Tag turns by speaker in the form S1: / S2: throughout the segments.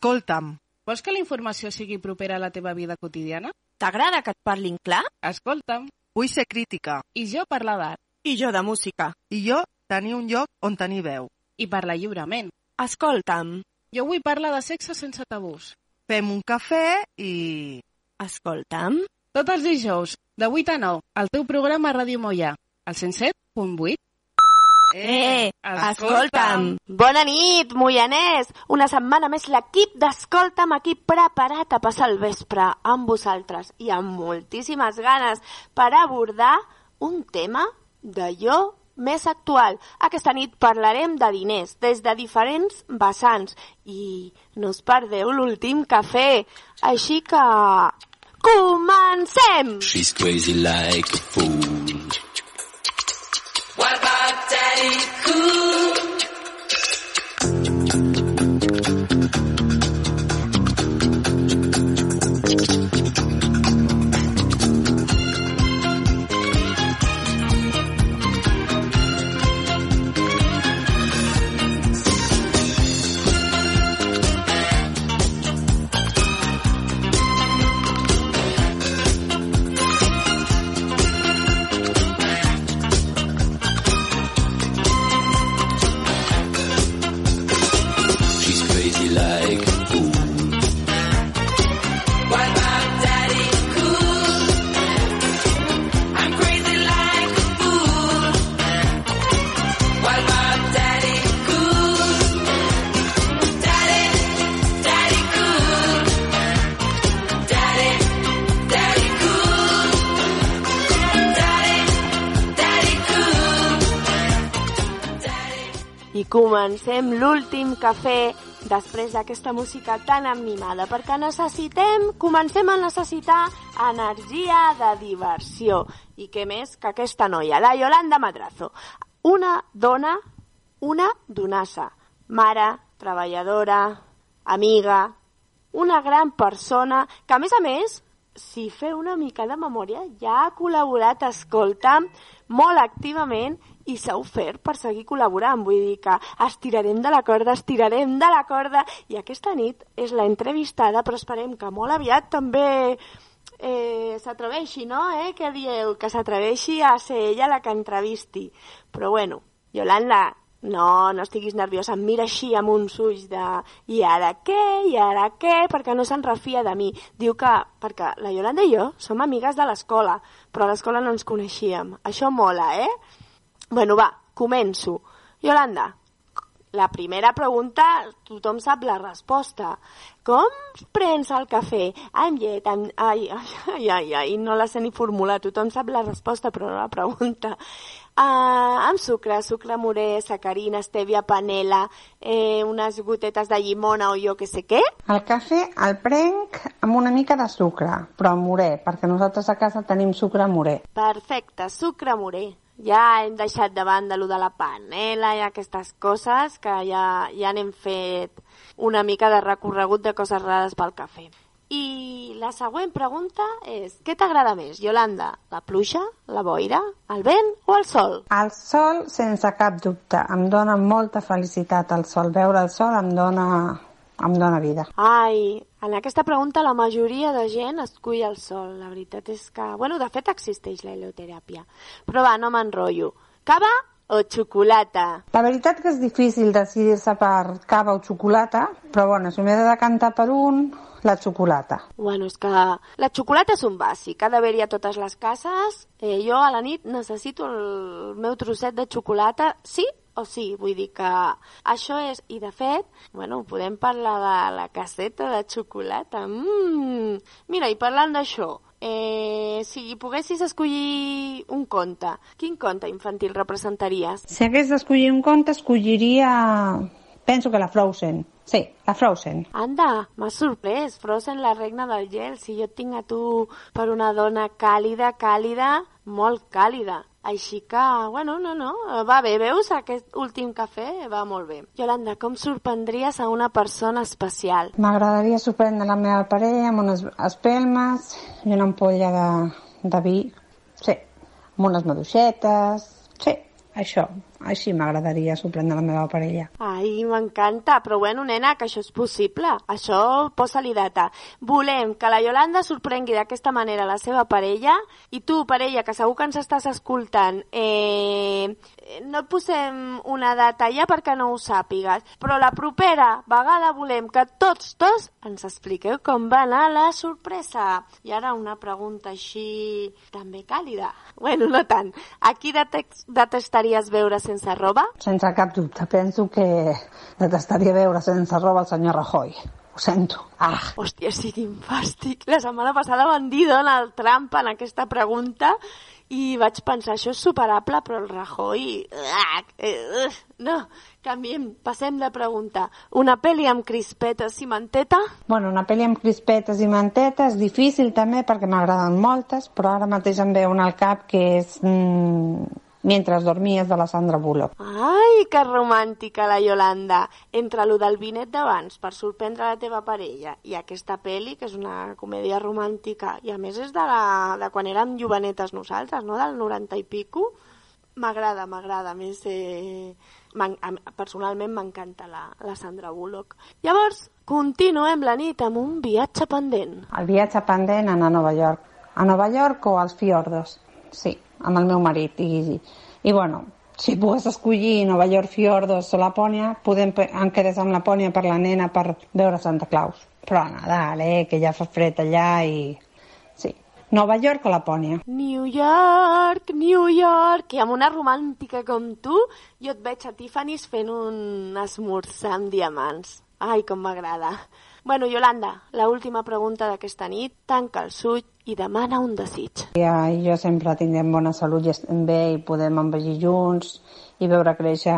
S1: Escolta'm.
S2: Vols que la informació sigui propera a la teva vida quotidiana?
S3: T'agrada que et parlin clar?
S2: Escolta'm.
S1: Vull ser crítica.
S2: I jo parlar d'art.
S3: I jo de música.
S1: I jo tenir un lloc on tenir veu.
S2: I parlar lliurement.
S3: Escolta'm.
S2: Jo vull parlar de sexe sense tabús.
S1: Fem un cafè i...
S3: Escolta'm.
S2: Tots els dijous, de 8 a 9, al teu programa a Ràdio Mollà, al 107.8.
S3: Eh, escolta'm. Bona nit, Moianès. Una setmana més l'equip d'Escolta'm aquí preparat a passar el vespre amb vosaltres i amb moltíssimes ganes per abordar un tema d'allò més actual. Aquesta nit parlarem de diners des de diferents vessants i no us perdeu l'últim cafè. Així que... Comencem!
S4: She's crazy like a fool.
S3: I comencem l'últim cafè després d'aquesta música tan animada, perquè necessitem, comencem a necessitar energia de diversió. I què més que aquesta noia, la Yolanda Madrazo. Una dona, una donassa, mare, treballadora, amiga, una gran persona que, a més a més, si feu una mica de memòria, ja ha col·laborat, escolta, molt activament i s'ha ofert per seguir col·laborant. Vull dir que estirarem de la corda, estirarem de la corda i aquesta nit és la entrevistada, però esperem que molt aviat també eh, s'atreveixi, no? Eh? Què dieu? Que s'atreveixi a ser ella la que entrevisti. Però bueno, Yolanda, no, no estiguis nerviosa, em mira així amb uns ulls de i ara què, i ara què, perquè no se'n refia de mi. Diu que, perquè la Yolanda i jo som amigues de l'escola, però a l'escola no ens coneixíem. Això mola, eh? Bueno, va, començo. Yolanda, la primera pregunta, tothom sap la resposta. Com prens el cafè? Amb llet, amb... Ai, ai, ai, ai, ai, no la sé ni formular. Tothom sap la resposta, però no la pregunta. Uh, amb sucre, sucre morè, sacarina, stèvia, panela, eh, unes gotetes de llimona o jo que sé què?
S5: El cafè el prenc amb una mica de sucre, però morè, perquè nosaltres a casa tenim sucre morè.
S3: Perfecte, sucre morè. Ja hem deixat de banda lo de la panela i aquestes coses que ja, ja n'hem fet una mica de recorregut de coses rares pel cafè. I la següent pregunta és, què t'agrada més, Yolanda? La pluja, la boira, el vent o el sol?
S5: El sol, sense cap dubte, em dona molta felicitat el sol. Veure el sol em dona, em dona vida.
S3: Ai, en aquesta pregunta la majoria de gent escull el sol. La veritat és que... Bueno, de fet existeix la helioteràpia. Però va, no m'enrotllo. Cava o xocolata?
S5: La veritat que és difícil decidir-se per cava o xocolata, però bueno, si m'he de decantar per un, la xocolata.
S3: Bueno, és que la xocolata és un bàsic, ha d'haver-hi a totes les cases. Eh, jo a la nit necessito el meu trosset de xocolata, sí o sí, vull dir que això és, i de fet, bueno, podem parlar de la caseta de xocolata. Mmm! Mira, i parlant d'això, eh, si poguessis escollir un conte, quin conte infantil representaries?
S5: Si hagués d'escollir un conte, escolliria... Penso que la Frozen. Sí, la Frozen.
S3: Anda, m'has sorprès, Frozen, la regna del gel. Si jo et tinc a tu per una dona càlida, càlida, molt càlida. Així que, bueno, no, no, va bé, veus? Aquest últim cafè va molt bé. Yolanda, com sorprendries a una persona especial?
S5: M'agradaria sorprendre la meva parella amb unes espelmes i una ampolla de, de vi. Sí, amb unes maduixetes. Sí, això. Així m'agradaria sorprendre la meva parella.
S3: Ai, m'encanta, però bueno, nena, que això és possible. Això posa-li data. Volem que la Yolanda sorprengui d'aquesta manera la seva parella i tu, parella, que segur que ens estàs escoltant, eh, no posem una data ja perquè no ho sàpigues, però la propera vegada volem que tots dos ens expliqueu com va anar la sorpresa. I ara una pregunta així també càlida. Bueno, no tant. A qui detestaries veure sense roba?
S5: Sense cap dubte, penso que detestaria veure sense roba el senyor Rajoy. Ho sento. Ah,
S3: Hòstia, sí, quin fàstic. La setmana passada van dir Donald Trump en aquesta pregunta i vaig pensar, això és superable, però el Rajoy... Ah, eh, no, canviem, passem de pregunta. Una pel·li amb crispetes i manteta?
S5: bueno, una pel·li amb crispetes i mantetes, difícil també perquè m'agraden moltes, però ara mateix em ve una al cap que és mm, Mientras dormies de la Sandra Bullock.
S3: Ai, que romàntica la Yolanda. Entre lo del vinet d'abans per sorprendre la teva parella i aquesta peli, que és una comèdia romàntica, i a més és de, la, de quan érem jovenetes nosaltres, no? Del 90 i pico. M'agrada, m'agrada. Més, eh, personalment m'encanta la, la Sandra Bullock. Llavors, continuem la nit amb un viatge pendent.
S5: El viatge pendent anar a Nova York. A Nova York o als fiordos? Sí, amb el meu marit. I, i bueno, si pogués escollir Nova York, fiordos o Lapònia, podem em quedés amb Lapònia per la nena per veure Santa Claus. Però a Nadal, eh, que ja fa fred allà i... Sí, Nova York o Lapònia.
S3: New York, New York, i amb una romàntica com tu, jo et veig a Tiffany's fent un esmorzar amb diamants. Ai, com m'agrada. Bueno, Yolanda, la última pregunta d'aquesta nit, tanca els ulls i demana un desig.
S5: Ja, jo sempre tinguem bona salut i estem bé i podem envellir junts i veure créixer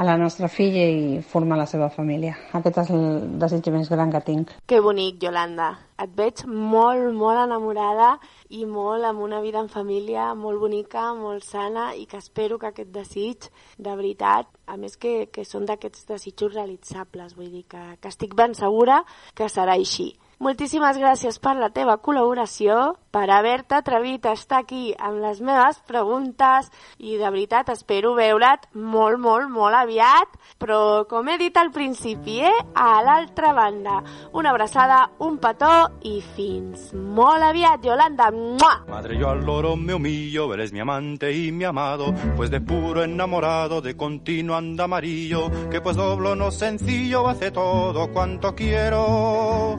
S5: a la nostra filla i formar la seva família. Aquest és el desig més gran que tinc.
S3: Que bonic, Yolanda. Et veig molt, molt enamorada i molt amb una vida en família molt bonica, molt sana i que espero que aquest desig, de veritat, a més que, que són d'aquests desitjos realitzables, vull dir que, que estic ben segura que serà així. Moltíssimes gràcies per la teva col·laboració, per haver-te atrevit a estar aquí amb les meves preguntes i de veritat espero veure't molt, molt, molt aviat, però com he dit al principi, eh, a l'altra banda. Una abraçada, un petó i fins molt aviat, Yolanda. Mua!
S6: Madre, yo al loro me humillo, eres mi amante y mi amado, pues de puro enamorado, de continuo anda amarillo, que pues doblo no sencillo, hace todo cuanto quiero.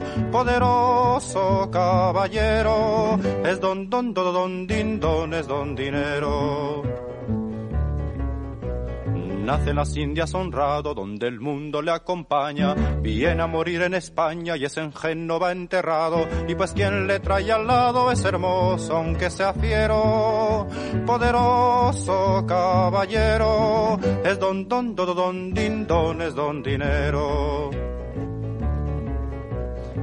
S6: Poderoso caballero, es don don don don din don, es don dinero. Nace en las Indias honrado, donde el mundo le acompaña. Viene a morir en España y es en Génova enterrado. Y pues quien le trae al lado es hermoso, aunque sea fiero. Poderoso caballero, es don don don don din don, es don dinero.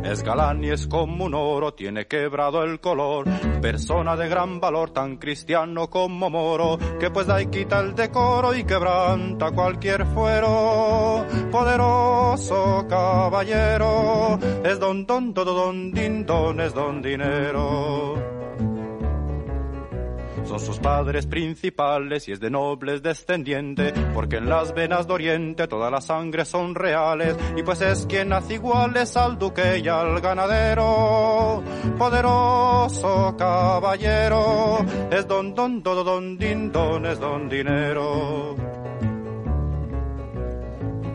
S6: Es galán y es como un oro, tiene quebrado el color. Persona de gran valor, tan cristiano como moro, que pues da y quita el decoro y quebranta cualquier fuero. Poderoso caballero, es don don don don din don, es don dinero. Son sus padres principales y es de nobles descendiente, porque en las venas de Oriente toda la sangre son reales, y pues es quien hace iguales al duque y al ganadero. Poderoso caballero, es don don don don din don, es don dinero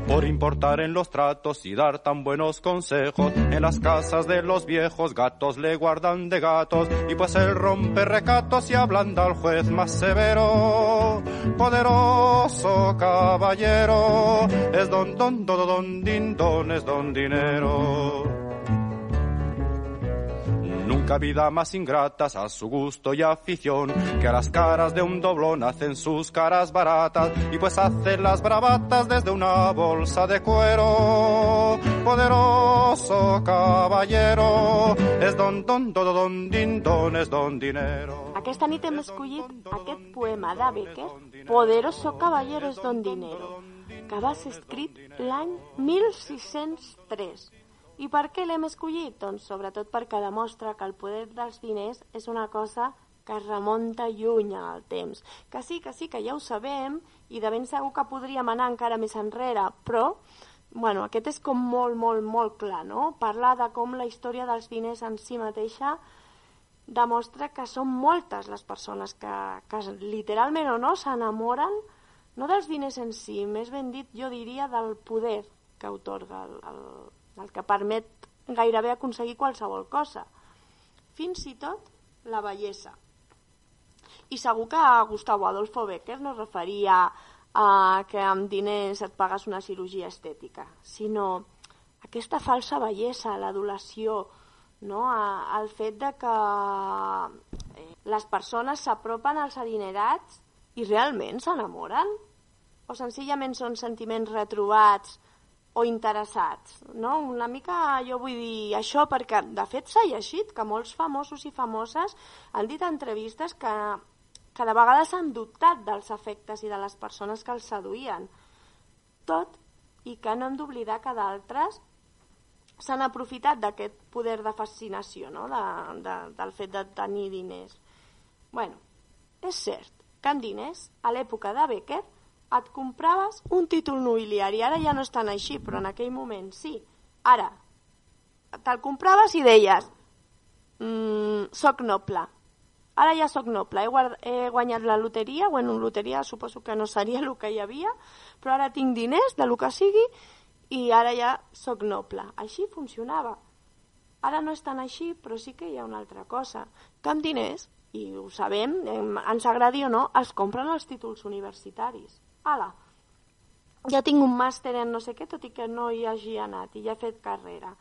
S6: por importar en los tratos y dar tan buenos consejos. En las casas de los viejos gatos le guardan de gatos y pues él rompe recatos y ablanda al juez más severo. Poderoso caballero, es don don don don din don, es don dinero. Nunca vida más ingratas a su gusto y afición, que a las caras de un doblón hacen sus caras baratas y pues hacen las bravatas desde una bolsa de cuero. Poderoso caballero, es don don don don din don, es don dinero.
S3: Aquesta nit hem escollit aquest poema de Becker, Poderoso Caballero és don dinero, que va ser escrit l'any 1603. I per què l'hem escollit? Doncs sobretot perquè demostra que el poder dels diners és una cosa que es remunta lluny en el temps. Que sí, que sí, que ja ho sabem i de ben segur que podríem anar encara més enrere, però bueno, aquest és com molt, molt, molt clar, no? Parlar de com la història dels diners en si mateixa demostra que són moltes les persones que, que literalment o no s'enamoren no dels diners en si, més ben dit jo diria del poder que otorga el, el, el que permet gairebé aconseguir qualsevol cosa fins i tot la bellesa i segur que Gustavo Adolfo Becker no es referia a que amb diners et pagues una cirurgia estètica, sinó aquesta falsa bellesa, l'adulació, no? El fet de que eh, les persones s'apropen als adinerats i realment s'enamoren? O senzillament són sentiments retrobats o interessats? No? Una mica jo vull dir això perquè de fet s'ha llegit que molts famosos i famoses han dit a entrevistes que, que de vegades han dubtat dels efectes i de les persones que els seduïen. Tot i que no hem d'oblidar que d'altres s'han aprofitat d'aquest poder de fascinació, no? de, de, del fet de tenir diners. bueno, és cert que amb diners, a l'època de Becker, et compraves un títol nobiliari. Ara ja no és tan així, però en aquell moment sí. Ara, te'l compraves i deies mm, soc noble. Ara ja sóc noble, he, guard... he guanyat la loteria, bueno, loteria suposo que no seria el que hi havia, però ara tinc diners de lo que sigui i ara ja sóc noble. Així funcionava. Ara no és tan així, però sí que hi ha una altra cosa. Que amb diners, i ho sabem, em- ens agradi o no, es compren els títols universitaris. Ala, ja tinc un màster en no sé què, tot i que no hi hagi anat i ja he fet carrera.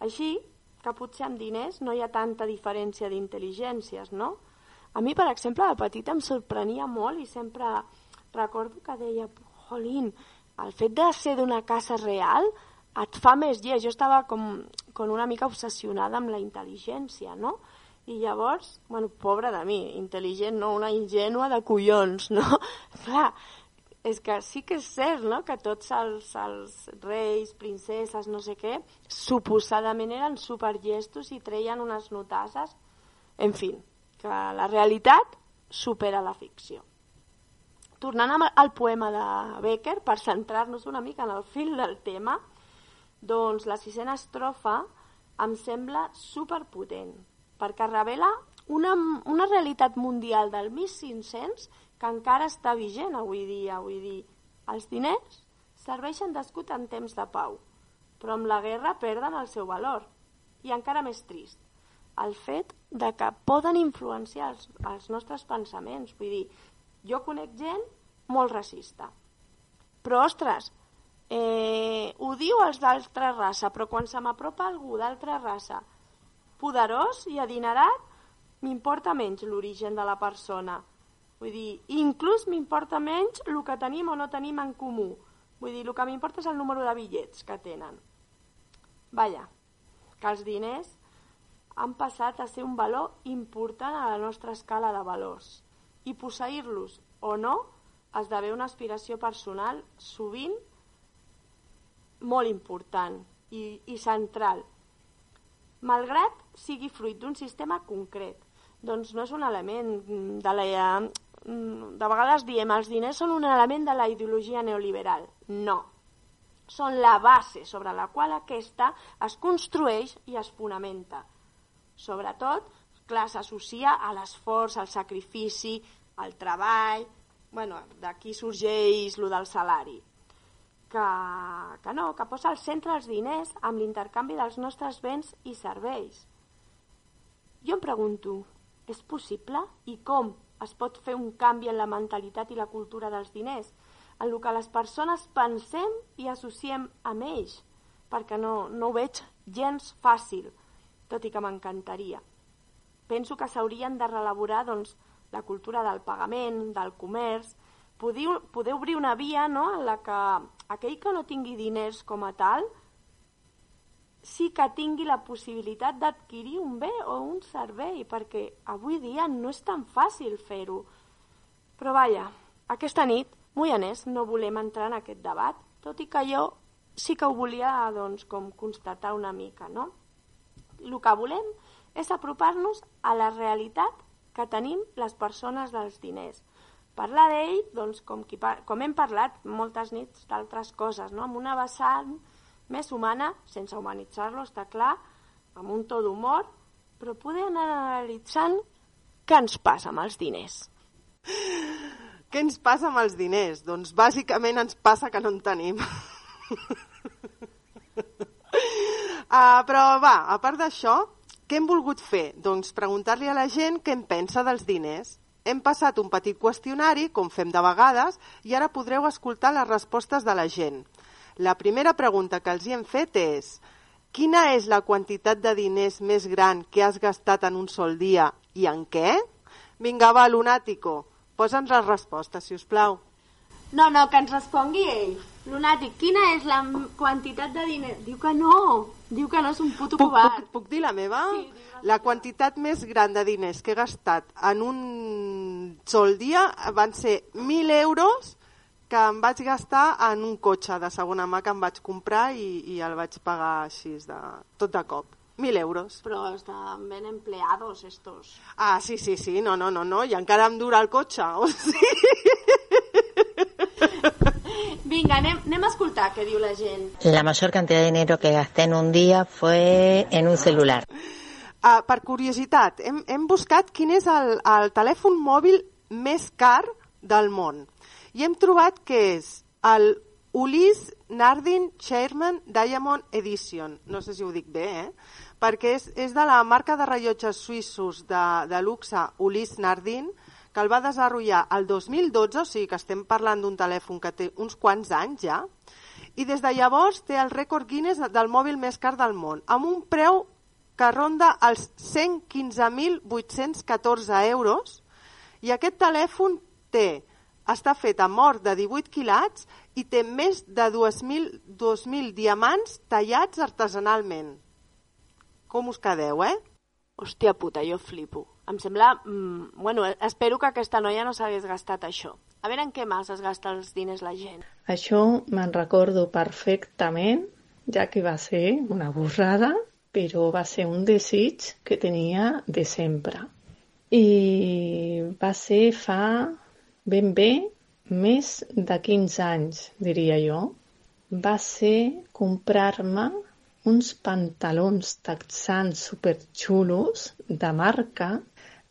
S3: Així que potser amb diners no hi ha tanta diferència d'intel·ligències, no? A mi, per exemple, de petita em sorprenia molt i sempre recordo que deia, jolín, el fet de ser d'una casa real et fa més llest. Jo estava com, com una mica obsessionada amb la intel·ligència, no? I llavors, bueno, pobra de mi, intel·ligent, no? Una ingènua de collons, no? Clar, és que sí que és cert, no?, que tots els, els reis, princeses, no sé què, suposadament eren supergestos i treien unes notasses. En fi, que la realitat supera la ficció. Tornant al poema de Becker, per centrar-nos una mica en el fil del tema, doncs la sisena estrofa em sembla superpotent, perquè revela una, una realitat mundial del 1500 que encara està vigent avui dia. Vull dir, els diners serveixen d'escut en temps de pau, però amb la guerra perden el seu valor. I encara més trist, el fet de que poden influenciar els, els nostres pensaments. Vull dir, jo conec gent molt racista. Però, ostres, eh, ho diu els d'altra raça, però quan se m'apropa algú d'altra raça poderós i adinerat, m'importa menys l'origen de la persona. Vull dir, inclús m'importa menys el que tenim o no tenim en comú. Vull dir, el que m'importa és el número de bitllets que tenen. Vaja, que els diners han passat a ser un valor important a la nostra escala de valors. I posseir-los o no esdevé una aspiració personal sovint molt important i, i central. Malgrat sigui fruit d'un sistema concret, doncs no és un element de la... mm, De vegades diem els diners són un element de la ideologia neoliberal. No. Són la base sobre la qual aquesta es construeix i es fonamenta. Sobretot, clar, s'associa a l'esforç, al sacrifici, al treball... bueno, d'aquí sorgeix lo del salari que, que no, que posa al centre els diners amb l'intercanvi dels nostres béns i serveis. Jo em pregunto, és possible i com es pot fer un canvi en la mentalitat i la cultura dels diners, en el que les persones pensem i associem amb ells, perquè no, no ho veig gens fàcil, tot i que m'encantaria. Penso que s'haurien de relaborar doncs, la cultura del pagament, del comerç, poder, poder obrir una via no, en la que aquell que no tingui diners com a tal sí que tingui la possibilitat d'adquirir un bé o un servei, perquè avui dia no és tan fàcil fer-ho. Però vaja, aquesta nit, Moianès, no volem entrar en aquest debat, tot i que jo sí que ho volia doncs, com constatar una mica, no? El que volem és apropar-nos a la realitat que tenim les persones dels diners, Parlar d'ell, doncs, com, qui, com hem parlat moltes nits d'altres coses, no? amb una vessant més humana, sense humanitzar-lo, està clar, amb un to d'humor, però poder anar analitzant què ens passa amb els diners.
S7: Què ens passa amb els diners? Doncs bàsicament ens passa que no en tenim. uh, però va, a part d'això, què hem volgut fer? Doncs preguntar-li a la gent què en pensa dels diners. Hem passat un petit qüestionari, com fem de vegades, i ara podreu escoltar les respostes de la gent. La primera pregunta que els hi hem fet és Quina és la quantitat de diners més gran que has gastat en un sol dia i en què? Vinga, va, Lunàtico, posa'ns les respostes, si us plau.
S3: No, no, que ens respongui ell. Lunàtic, quina és la quantitat de diners? Diu que no, diu que no és un puto
S7: Puc,
S3: covard.
S7: puc, puc dir la meva?
S3: Sí, digues.
S7: la quantitat més gran de diners que he gastat en un sol dia van ser 1.000 euros que em vaig gastar en un cotxe de segona mà que em vaig comprar i, i el vaig pagar així, de, tot de cop. 1.000 euros.
S3: Però estan ben empleados estos.
S7: Ah, sí, sí, sí, no, no, no, no, i encara em dura el cotxe. O sigui,
S3: Vinga, anem, anem a escoltar què diu la gent.
S8: La mayor cantidad de dinero que gasté en un día fue en un celular.
S7: Uh, per curiositat, hem, hem buscat quin és el, el telèfon mòbil més car del món. I hem trobat que és el Ulysse Nardin Chairman Diamond Edition. No sé si ho dic bé, eh? Perquè és, és de la marca de rellotges suïssos de, de luxe Ulysse Nardin, que el va desenvolupar el 2012, o sigui que estem parlant d'un telèfon que té uns quants anys ja, i des de llavors té el rècord Guinness del mòbil més car del món, amb un preu que ronda els 115.814 euros i aquest telèfon té, està fet amb or de 18 quilats i té més de 2.000 2.000 diamants tallats artesanalment. Com us quedeu, eh?
S3: Hòstia puta, jo flipo. Em sembla... Mm, bueno, espero que aquesta noia no s'hagués gastat això. A veure en què més es gasta els diners la gent.
S9: Això me'n recordo perfectament, ja que va ser una borrada, però va ser un desig que tenia de sempre. I va ser fa ben bé més de 15 anys, diria jo. Va ser comprar-me uns pantalons texans superxulos de marca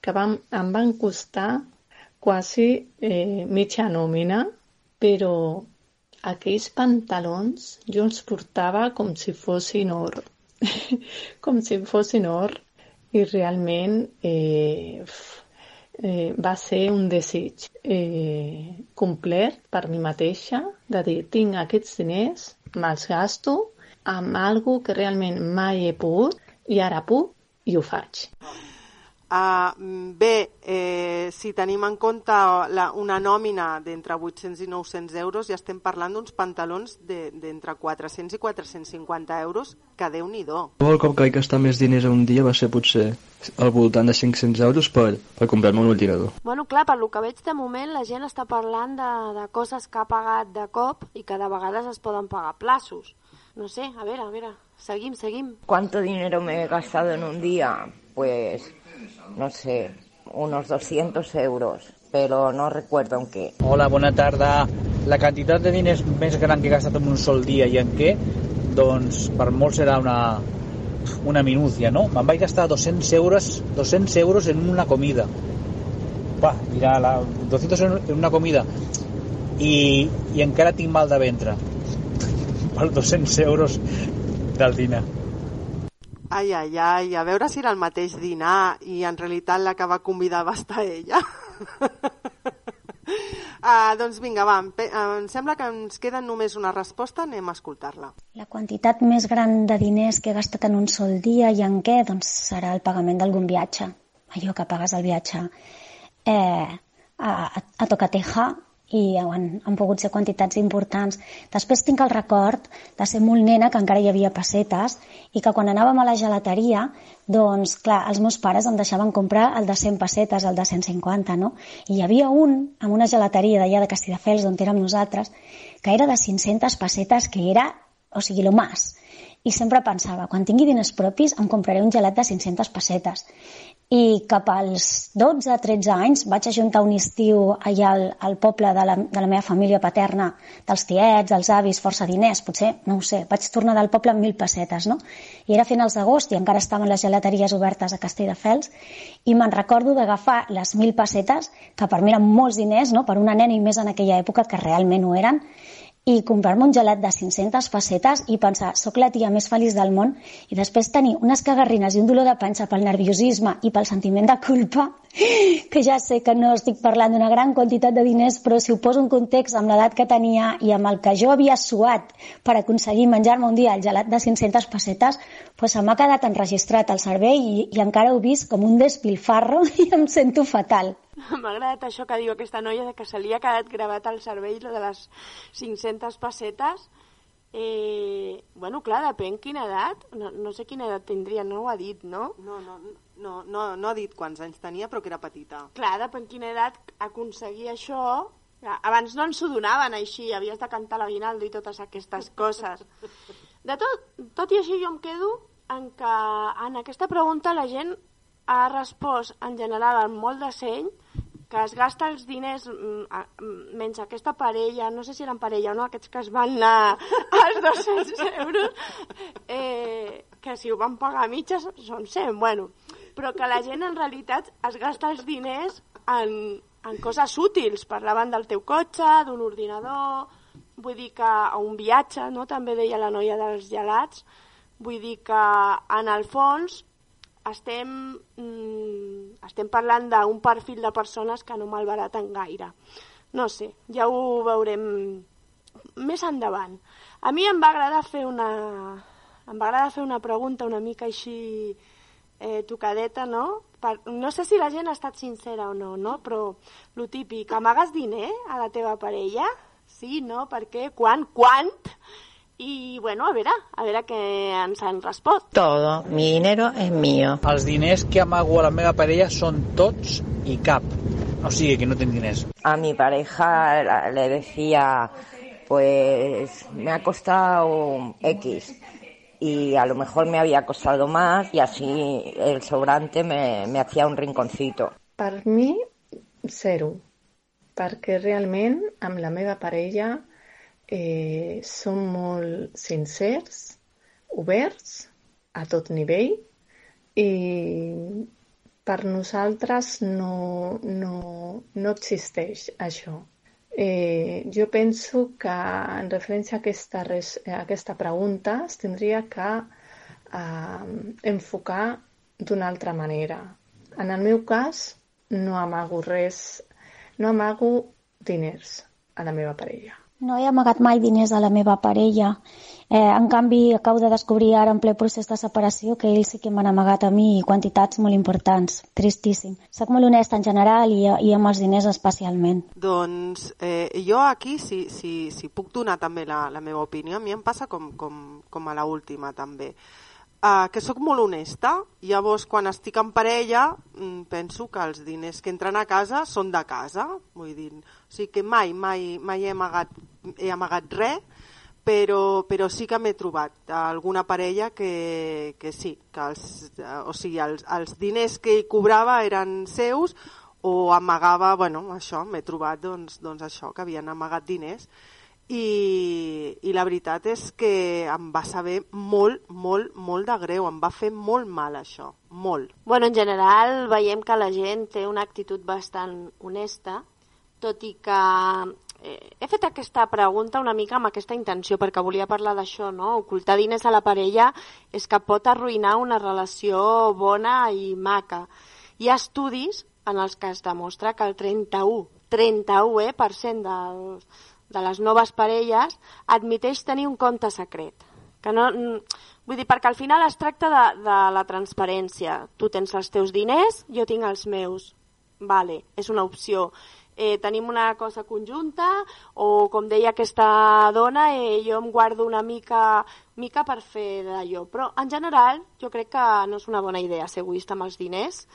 S9: que van, em van costar quasi eh, mitja nòmina, però aquells pantalons jo els portava com si fossin or. com si fossin or i realment eh, eh, va ser un desig eh, complet per mi mateixa de dir tinc aquests diners, me'ls gasto amb algo que realment mai he pogut i ara puc i ho faig.
S7: Uh, bé, eh, si tenim en compte la, una nòmina d'entre 800 i 900 euros, ja estem parlant d'uns pantalons de- d'entre 400 i 450 euros, que déu nhi
S10: El cop que vaig gastar més diners en un dia va ser potser al voltant de 500 euros per, per comprar-me un ordinador.
S3: Bueno, clar, per lo que veig de moment la gent està parlant de, de coses que ha pagat de cop i que de vegades es poden pagar plaços. No sé, a veure, a veure, seguim, seguim.
S11: ¿Cuánto dinero me he gastado en un día? Pues, no sé, unos 200 euros, pero no recuerdo en qué.
S12: Hola, bona tarda. La quantitat de diners més gran que he gastat en un sol dia i en què? Doncs per molt serà una, una minúcia, no? Me'n vaig gastar 200 euros, 200 euros en una comida. Va, mira, la, 200 euros en una comida. I, I encara tinc mal de ventre. Per 200 euros del dinar.
S7: Ai, ai, ai, a veure si era el mateix dinar i en realitat la que va convidar va estar ella. uh, doncs vinga, va, em sembla que ens queda només una resposta, anem a escoltar-la.
S13: La quantitat més gran de diners que he gastat en un sol dia i en què? Doncs serà el pagament d'algun viatge. Allò que pagues el viatge eh, a, a Tocateja i han, han pogut ser quantitats importants. Després tinc el record de ser molt nena, que encara hi havia pessetes, i que quan anàvem a la gelateria, doncs, clar, els meus pares em deixaven comprar el de 100 pessetes, el de 150, no? I hi havia un, amb una gelateria d'allà de Castelldefels, on érem nosaltres, que era de 500 pessetes, que era, o sigui, lo más. i sempre pensava, quan tingui diners propis em compraré un gelat de 500 pessetes. I cap als 12-13 anys vaig ajuntar un estiu allà al, al poble de la, de la meva família paterna, dels tiets, dels avis, força diners, potser, no ho sé, vaig tornar del poble amb mil pessetes, no? I era finals d'agost i encara estaven les gelateries obertes a Castelldefels i me'n recordo d'agafar les mil pessetes, que per mi eren molts diners, no?, per una nena i més en aquella època que realment ho eren, i comprar-me un gelat de 500 pessetes i pensar, sóc la tia més feliç del món i després tenir unes cagarrines i un dolor de panxa pel nerviosisme i pel sentiment de culpa, que ja sé que no estic parlant d'una gran quantitat de diners, però si ho poso en context amb l'edat que tenia i amb el que jo havia suat per aconseguir menjar-me un dia el gelat de 500 pessetes, doncs se m'ha quedat enregistrat al cervell i, i encara ho he vist com un despilfarro i em sento fatal.
S3: M'ha agradat això que diu aquesta noia, de que se li ha quedat gravat al cervell lo de les 500 pessetes. Eh, bueno, clar, depèn quina edat. No, no sé quina edat tindria, no ho ha dit, no?
S7: No, no, no, no, no ha dit quants anys tenia, però que era petita.
S3: Clar, depèn quina edat aconseguir això... Abans no ens ho donaven així, havies de cantar l'aguinaldo i totes aquestes coses. De tot, tot i així jo em quedo en que en aquesta pregunta la gent ha respost en general amb molt de seny que es gasta els diners mm, mm, menys aquesta parella, no sé si eren parella o no, aquests que es van anar als 200 euros, eh, que si ho van pagar a mitges són 100, bueno, però que la gent en realitat es gasta els diners en, en coses útils, parlaven del teu cotxe, d'un ordinador, vull dir que a un viatge, no? també deia la noia dels gelats, vull dir que en el fons estem, mm, estem parlant d'un perfil de persones que no malbaraten gaire. No sé, ja ho veurem més endavant. A mi em va agradar fer una, em va agradar fer una pregunta una mica així eh, tocadeta, no? Per, no sé si la gent ha estat sincera o no, no? Però lo típic, amagues diner a la teva parella? Sí, no? Per què? Quan? Quant? I, bueno, a veure, a veure què ens han respost.
S8: Todo mi dinero es mío.
S12: Els diners que amago a la meva parella són tots i cap. O sigui que no tinc diners.
S11: A mi pareja le decía, pues me ha costado X y a lo mejor me había costado más y así el sobrante me, me hacía un rinconcito.
S9: Per mi, zero. Perquè realment amb la meva parella eh, som molt sincers, oberts, a tot nivell, i per nosaltres no, no, no existeix això. Eh, jo penso que en referència a aquesta, res, a aquesta pregunta es tindria que eh, enfocar d'una altra manera. En el meu cas, no amago res, no amago diners a la meva parella.
S13: No he amagat mai diners a la meva parella. Eh, en canvi, acabo de descobrir ara en ple procés de separació que ells sí que m'han amagat a mi quantitats molt importants. Tristíssim. Soc molt honesta en general i, i amb els diners especialment.
S7: Doncs eh, jo aquí, si, si, si puc donar també la, la meva opinió, a mi em passa com, com, com a la última també. Uh, que sóc molt honesta, llavors quan estic en parella mm, penso que els diners que entren a casa són de casa, vull dir, o sigui que mai, mai, mai he amagat, he amagat res, però, però sí que m'he trobat alguna parella que, que sí, que els, o sigui, els, els diners que hi cobrava eren seus o amagava, bueno, això, m'he trobat doncs, doncs això, que havien amagat diners i, i la veritat és que em va saber molt, molt, molt de greu, em va fer molt mal això, molt.
S3: Bueno, en general veiem que la gent té una actitud bastant honesta, tot i que eh, he fet aquesta pregunta una mica amb aquesta intenció, perquè volia parlar d'això, no? Ocultar diners a la parella és que pot arruïnar una relació bona i maca. Hi ha estudis en els que es demostra que el 31, 31 eh, per cent dels, de les noves parelles admiteix tenir un compte secret. Que no, vull dir, perquè al final es tracta de, de la transparència. Tu tens els teus diners, jo tinc els meus. Vale, és una opció. Eh, tenim una cosa conjunta o, com deia aquesta dona, eh, jo em guardo una mica, mica per fer d'allò. Però, en general, jo crec que no és una bona idea ser egoista amb els diners,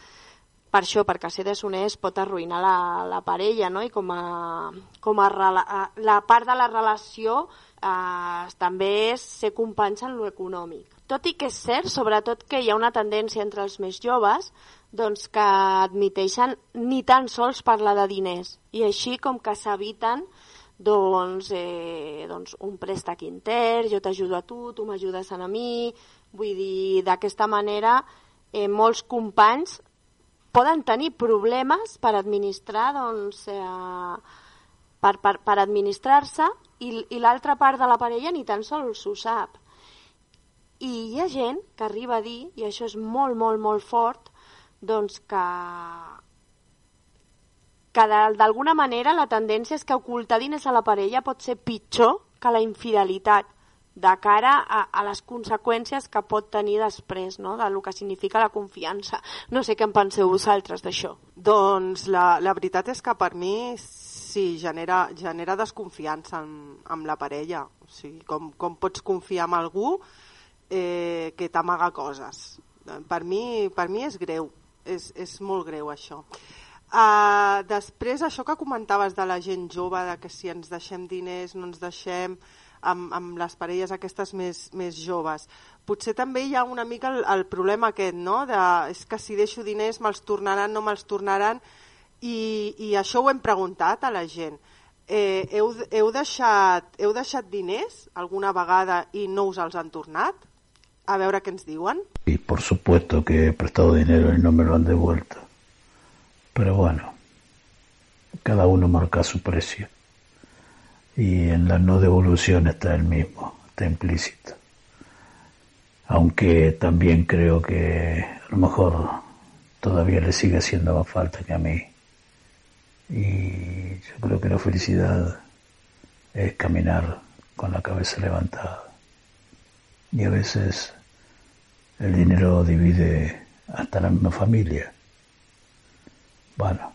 S3: per això, perquè ser deshonest pot arruïnar la, la parella, no? I com a, com a rela, la part de la relació eh, també és ser companys en lo econòmic. Tot i que és cert, sobretot que hi ha una tendència entre els més joves doncs que admiteixen ni tan sols parlar de diners i així com que s'eviten doncs, eh, doncs un préstec intern, jo t'ajudo a tu, tu m'ajudes a mi, vull dir, d'aquesta manera eh, molts companys poden tenir problemes per administrar doncs, eh, per, per, per administrar-se i, i l'altra part de la parella ni tan sols ho sap. I hi ha gent que arriba a dir, i això és molt, molt, molt fort, doncs que, que d'alguna manera la tendència és que ocultar diners a la parella pot ser pitjor que la infidelitat de cara a, a les conseqüències que pot tenir després, no?, de lo que significa la confiança. No sé què en penseu vosaltres d'això.
S7: Doncs la, la veritat és que per mi sí, genera, genera desconfiança amb, amb la parella. O sigui, com, com pots confiar en algú eh, que t'amaga coses. Per mi, per mi és greu, és, és molt greu això. Uh, després, això que comentaves de la gent jove, de que si ens deixem diners, no ens deixem amb, amb les parelles aquestes més, més joves. Potser també hi ha una mica el, el problema aquest, no? De, és que si deixo diners me'ls tornaran, no me'ls tornaran, i, i això ho hem preguntat a la gent. Eh, heu, heu, deixat, heu deixat diners alguna vegada i no us els han tornat? A veure què ens diuen.
S14: Y por supuesto que he prestado dinero y no me lo han devuelto. Pero bueno, cada uno marca su precio. Y en la no devolución está el mismo, está implícito. Aunque también creo que a lo mejor todavía le sigue haciendo más falta que a mí. Y yo creo que la felicidad es caminar con la cabeza levantada. Y a veces el dinero divide hasta la misma familia. Bueno,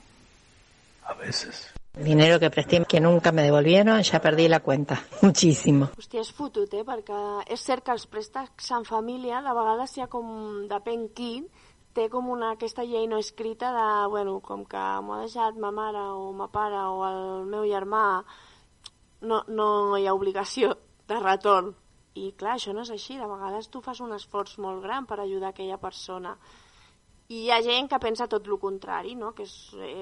S14: a veces.
S8: Dinero que presté que nunca me devolvieron, ya perdí la cuenta. Muchísimo.
S3: Hòstia, és fotut, eh? Perquè és cert que els préstecs en família, de vegades hi ha com, depèn qui, té com una, aquesta llei no escrita de, bueno, com que m'ho ha deixat ma mare o ma pare o el meu germà, no, no hi ha obligació de retorn. I clar, això no és així, de vegades tu fas un esforç molt gran per ajudar aquella persona. I hi ha gent que pensa tot el contrari, no? que és,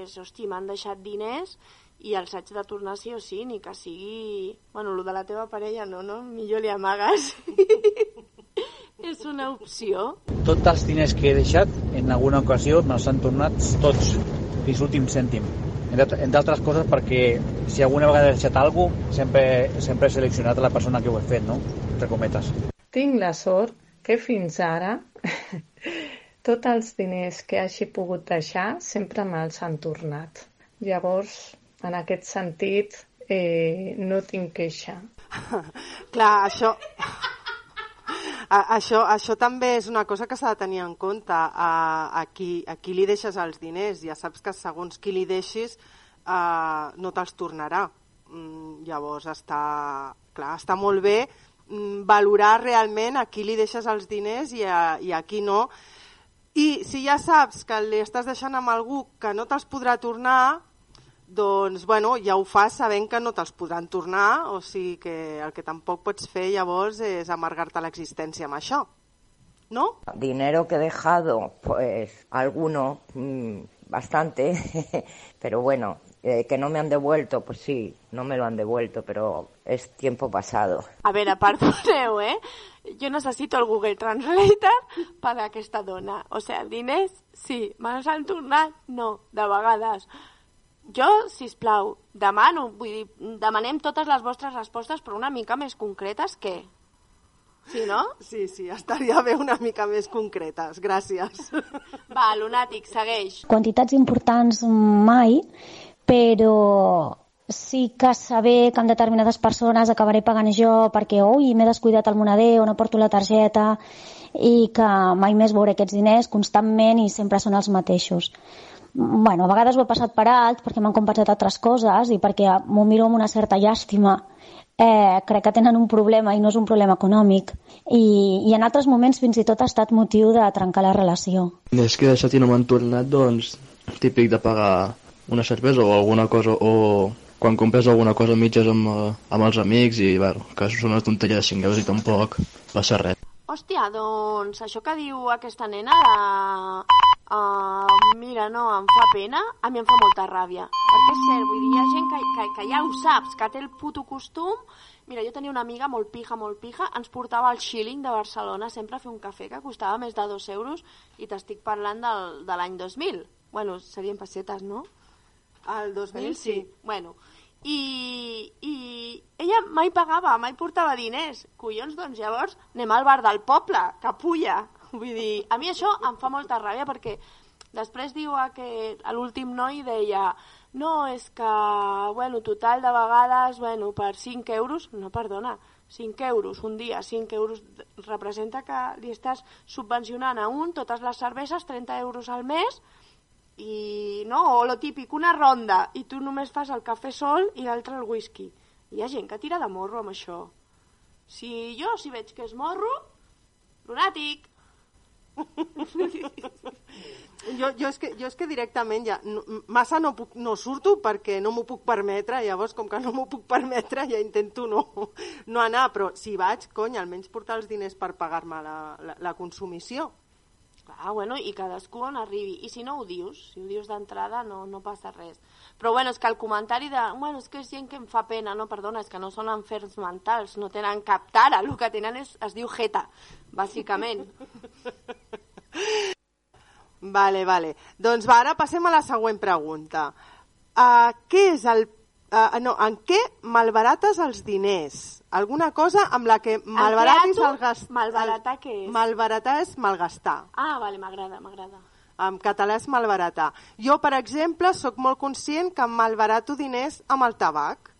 S3: és hosti, m'han deixat diners i els haig de tornar sí o sí, ni que sigui... Bueno, el de la teva parella no, no? Millor li amagues. és una opció.
S12: Tots els diners que he deixat, en alguna ocasió me'ls han tornat tots, fins l'últim cèntim. Entre altres coses perquè si alguna vegada he deixat alguna cosa, sempre, sempre he seleccionat la persona que ho he fet, no? Entre cometes.
S9: Tinc la sort que fins ara tots els diners que hagi pogut deixar sempre me'ls han tornat. Llavors, en aquest sentit, eh, no tinc queixa.
S7: Clar, això... A, això, això també és una cosa que s'ha de tenir en compte. A, a, qui, a qui li deixes els diners? Ja saps que segons qui li deixis uh, no te'ls tornarà. Mm, llavors està, clar, està molt bé valorar realment a qui li deixes els diners i a, i a qui no. I si ja saps que li estàs deixant amb algú que no te'ls podrà tornar, doncs bueno, ja ho fas sabent que no te'ls podran tornar, o sigui que el que tampoc pots fer llavors és amargar-te l'existència amb això. ¿No?
S11: Dinero que he dejado, pues alguno, mm, bastante, pero bueno, eh, que no me han devuelto, pues sí, no me lo han devuelto, pero es tiempo pasado.
S3: A veure, perdoneu, eh? Jo necessito el Google Translator per a aquesta dona. O sigui, diners, sí. Me'ls han tornat? No, de vegades. Jo, si plau, demano, vull dir, demanem totes les vostres respostes, però una mica més concretes que... Sí, no?
S7: Sí, sí, estaria bé una mica més concretes. Gràcies.
S3: Va, lunàtic, segueix.
S13: Quantitats importants mai, però sí que saber que amb determinades persones acabaré pagant jo perquè ui, m'he descuidat el moneder o no porto la targeta i que mai més veuré aquests diners constantment i sempre són els mateixos. Bueno, a vegades ho he passat per alt perquè m'han compensat altres coses i perquè m'ho miro amb una certa llàstima eh, crec que tenen un problema i no és un problema econòmic i, i en altres moments fins i tot ha estat motiu de trencar la relació.
S10: Més que i no m'han tornat, doncs, típic de pagar una cervesa o alguna cosa, o quan compres alguna cosa a mitges amb, eh, amb els amics i, bueno, que són una tonteria de 5 euros i tampoc passa res.
S3: Hòstia, doncs això que diu aquesta nena de... Uh, mira, no, em fa pena, a mi em fa molta ràbia. Perquè és cert, vull dir, hi ha gent que, que, que ja ho saps, que té el puto costum. Mira, jo tenia una amiga molt pija, molt pija, ens portava al Schilling de Barcelona sempre a fer un cafè que costava més de dos euros i t'estic parlant del, de l'any 2000. Bueno, serien pessetes, no?
S7: El 2000 sí.
S3: Bueno, i, i ella mai pagava, mai portava diners. Collons, doncs llavors anem al bar del poble, capulla. Vull dir, a mi això em fa molta ràbia perquè després diu que l'últim noi deia no, és que, bueno, total de vegades, bueno, per 5 euros, no, perdona, 5 euros un dia, 5 euros representa que li estàs subvencionant a un totes les cerveses, 30 euros al mes, i no, o lo típic, una ronda, i tu només fas el cafè sol i l'altre el whisky. Hi ha gent que tira de morro amb això. Si jo, si veig que és morro, lunàtic.
S7: Jo, jo, és que, jo és que directament ja no, massa no, puc, no surto perquè no m'ho puc permetre, llavors com que no m'ho puc permetre ja intento no, no anar, però si vaig, cony, almenys portar els diners per pagar-me la, la, la consumició.
S3: Ah, bueno, i cadascú on arribi. I si no ho dius, si ho dius d'entrada no, no passa res. Però bueno, és que el comentari de... Bueno, és que és gent que em fa pena, no, perdona, és que no són enferms mentals, no tenen cap tara, el que tenen és, es diu jeta, bàsicament.
S7: Vale, vale. Doncs va, ara passem a la següent pregunta. Uh, què és el... Uh, no, en què malbarates els diners? Alguna cosa amb la que malbaratis el gast...
S3: Malbaratar què és?
S7: Malbaratar és malgastar.
S3: Ah, vale, m'agrada, m'agrada.
S7: En català és malbaratar. Jo, per exemple, sóc molt conscient que malbarato diners amb el tabac.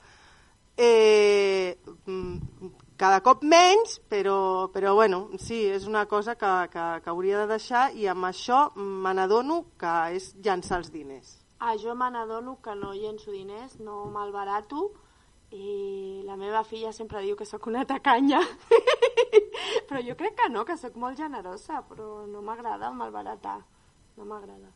S7: Eh, mm, cada cop menys, però, però bueno, sí, és una cosa que, que, que hauria de deixar i amb això me n'adono que és llançar els diners.
S3: Ah, jo me n'adono que no llenço diners, no malbarato, i la meva filla sempre diu que sóc una tacanya. però jo crec que no, que sóc molt generosa, però no m'agrada malbaratar, no m'agrada.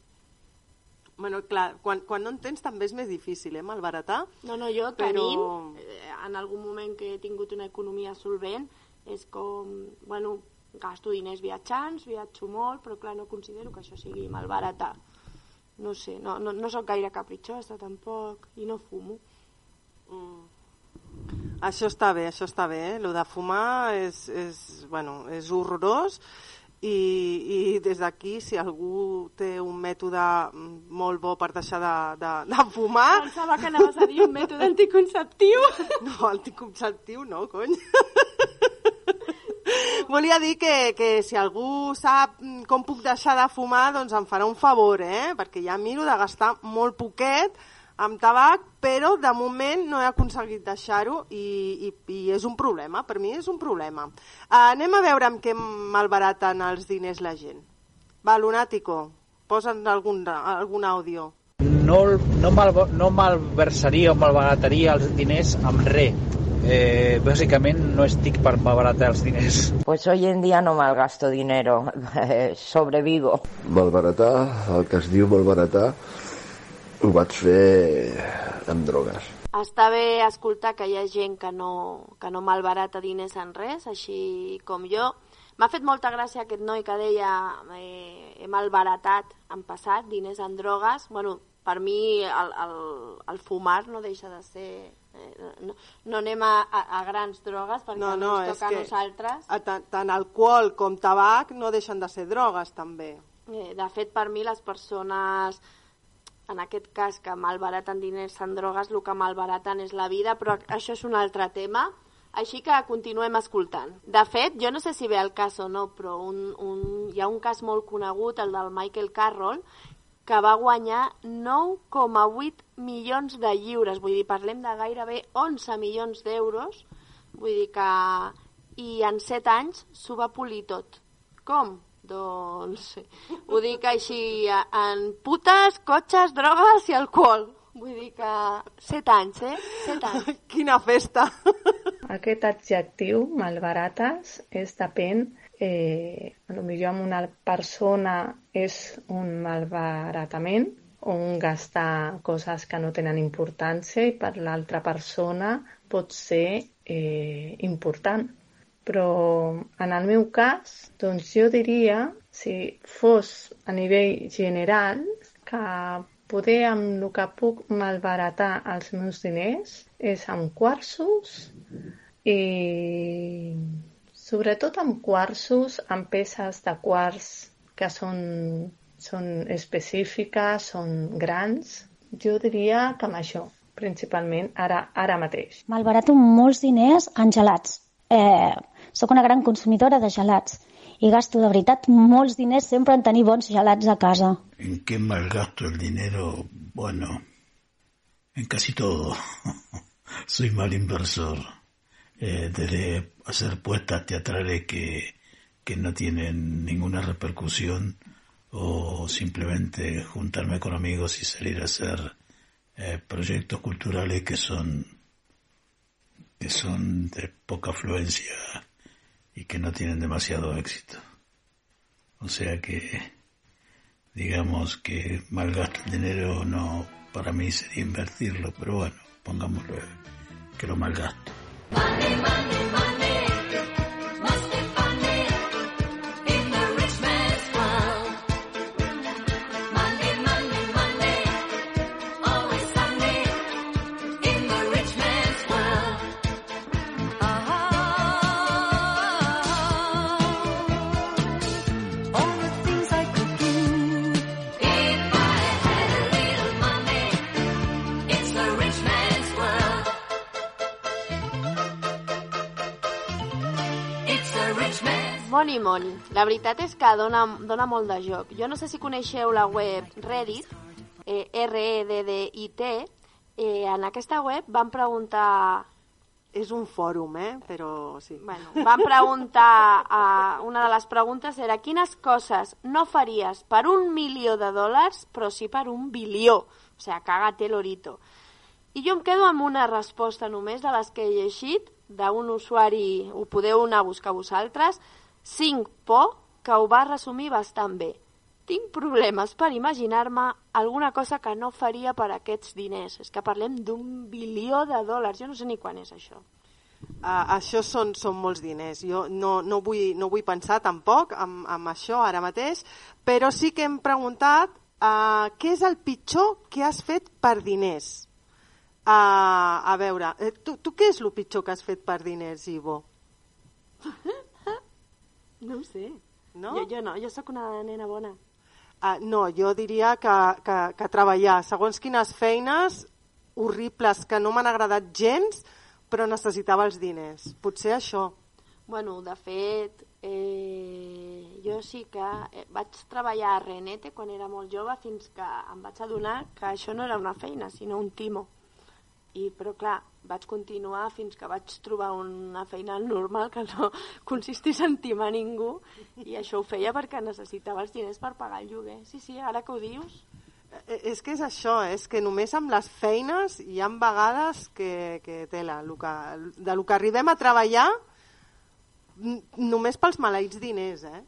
S7: Bueno, clar, quan, quan no en tens també és més difícil, eh, malbaratar.
S3: No, no, jo
S7: Però-
S3: tenint, eh, en algun moment que he tingut una economia solvent, és com, bueno, gasto diners viatjants, viatjo molt, però clar, no considero que això sigui malbaratar. No sé, no, no, no sóc gaire capritxosa tampoc, i no fumo.
S7: Això està bé, això està bé, eh? Lo de fumar és, és, bueno, és horrorós i, i des d'aquí, si algú té un mètode mm, molt bo per deixar de, de, de fumar...
S3: Pensava que anaves a dir un mètode anticonceptiu.
S7: No, anticonceptiu no, cony. Volia dir que, que si algú sap com puc deixar de fumar, doncs em farà un favor, eh? Perquè ja miro de gastar molt poquet amb tabac, però de moment no he aconseguit deixar-ho i, i, i és un problema, per mi és un problema. Uh, anem a veure amb què malbaraten els diners la gent. Va, Lunàtico, posa'n algun, algun àudio.
S12: no, no, mal, no malversaria o malbarataria els diners amb res. Eh, bàsicament no estic per malbaratar els diners.
S11: Pues hoy en día no malgasto dinero, sobrevivo.
S15: Malbaratar, el que es diu malbaratar, ho vaig fer amb drogues.
S3: Està bé escoltar que hi ha gent que no, que no malbarata diners en res, així com jo. M'ha fet molta gràcia aquest noi que deia eh, he malbaratat en passat diners en drogues. Bueno, per mi el, el, el fumar no deixa de ser... No, no anem a, a, a grans drogues perquè
S7: No,
S3: no,
S7: no,
S3: ens
S7: és
S3: toca a nosaltres.
S7: a tant, tant alcohol com tabac no deixen de ser drogues, també.
S3: Eh, de fet, per mi, les persones, en aquest cas, que malbaraten diners en drogues, el que malbaraten és la vida, però això és un altre tema. Així que continuem escoltant. De fet, jo no sé si ve el cas o no, però un, un, hi ha un cas molt conegut, el del Michael Carroll, que va guanyar 9,8 milions de lliures. Vull dir, parlem de gairebé 11 milions d'euros. Vull dir que... I en 7 anys s'ho va polir tot. Com? Doncs ho dic així, en putes, cotxes, drogues i alcohol. Vull dir que 7 anys, eh? 7 anys.
S7: Quina festa!
S9: Aquest adjectiu, malbarates, és depèn, eh, a lo millor amb una persona és un malbaratament, un gastar coses que no tenen importància i per l'altra persona pot ser eh, important. Però en el meu cas, doncs jo diria, si fos a nivell general, que poder amb el que puc malbaratar els meus diners és amb quarços i sobretot amb quarços, amb peces de quarç que són, són específiques, són grans. Jo diria que amb això, principalment, ara, ara mateix.
S13: Malbarato molts diners en gelats. Eh, soc una gran consumidora de gelats i gasto de veritat molts diners sempre en tenir bons gelats a casa.
S14: ¿En qué malgasto el dinero? Bueno, en casi todo. Soy mal inversor. Eh, desde hacer puestas teatrales que, que no tienen ninguna repercusión o simplemente juntarme con amigos y salir a hacer eh, proyectos culturales que son que son de poca afluencia y que no tienen demasiado éxito. O sea que digamos que malgasto el dinero no para mí sería invertirlo, pero bueno, pongámoslo que lo malgasto.
S3: Moni. La veritat és que dona, dona molt de joc. Jo no sé si coneixeu la web Reddit, eh, R-E-D-D-I-T. Eh, en aquesta web van preguntar...
S7: És un fòrum, eh? Però sí.
S3: Bueno, van preguntar... Uh, una de les preguntes era quines coses no faries per un milió de dòlars, però sí per un bilió. O sigui, cagate l'orito. I jo em quedo amb una resposta només de les que he llegit d'un usuari, ho podeu anar a buscar vosaltres, 5 por, que ho va resumir bastant bé. Tinc problemes per imaginar-me alguna cosa que no faria per aquests diners. És que parlem d'un bilió de dòlars. Jo no sé ni quan és això.
S7: Uh, això són, són molts diners. Jo no, no, vull, no vull pensar tampoc amb, amb això ara mateix, però sí que hem preguntat uh, què és el pitjor que has fet per diners. Uh, a veure, eh, tu, tu què és el pitjor que has fet per diners, Ivo?
S3: No ho sé.
S7: No?
S3: Jo, jo no, jo sóc una nena bona.
S7: Uh, no, jo diria que, que, que treballar segons quines feines horribles que no m'han agradat gens, però necessitava els diners. Potser això.
S3: Bueno, de fet, eh, jo sí que eh, vaig treballar a Renete quan era molt jove fins que em vaig adonar que això no era una feina, sinó un timo. I, però clar, vaig continuar fins que vaig trobar una feina normal que no consistís en timar ningú i això ho feia perquè necessitava els diners per pagar el lloguer. Sí, sí, ara que ho dius...
S7: Eh, És que és això, és que només amb les feines hi han vegades que, que tela, lo que, de lo que arribem a treballar només pels maleïts diners, eh?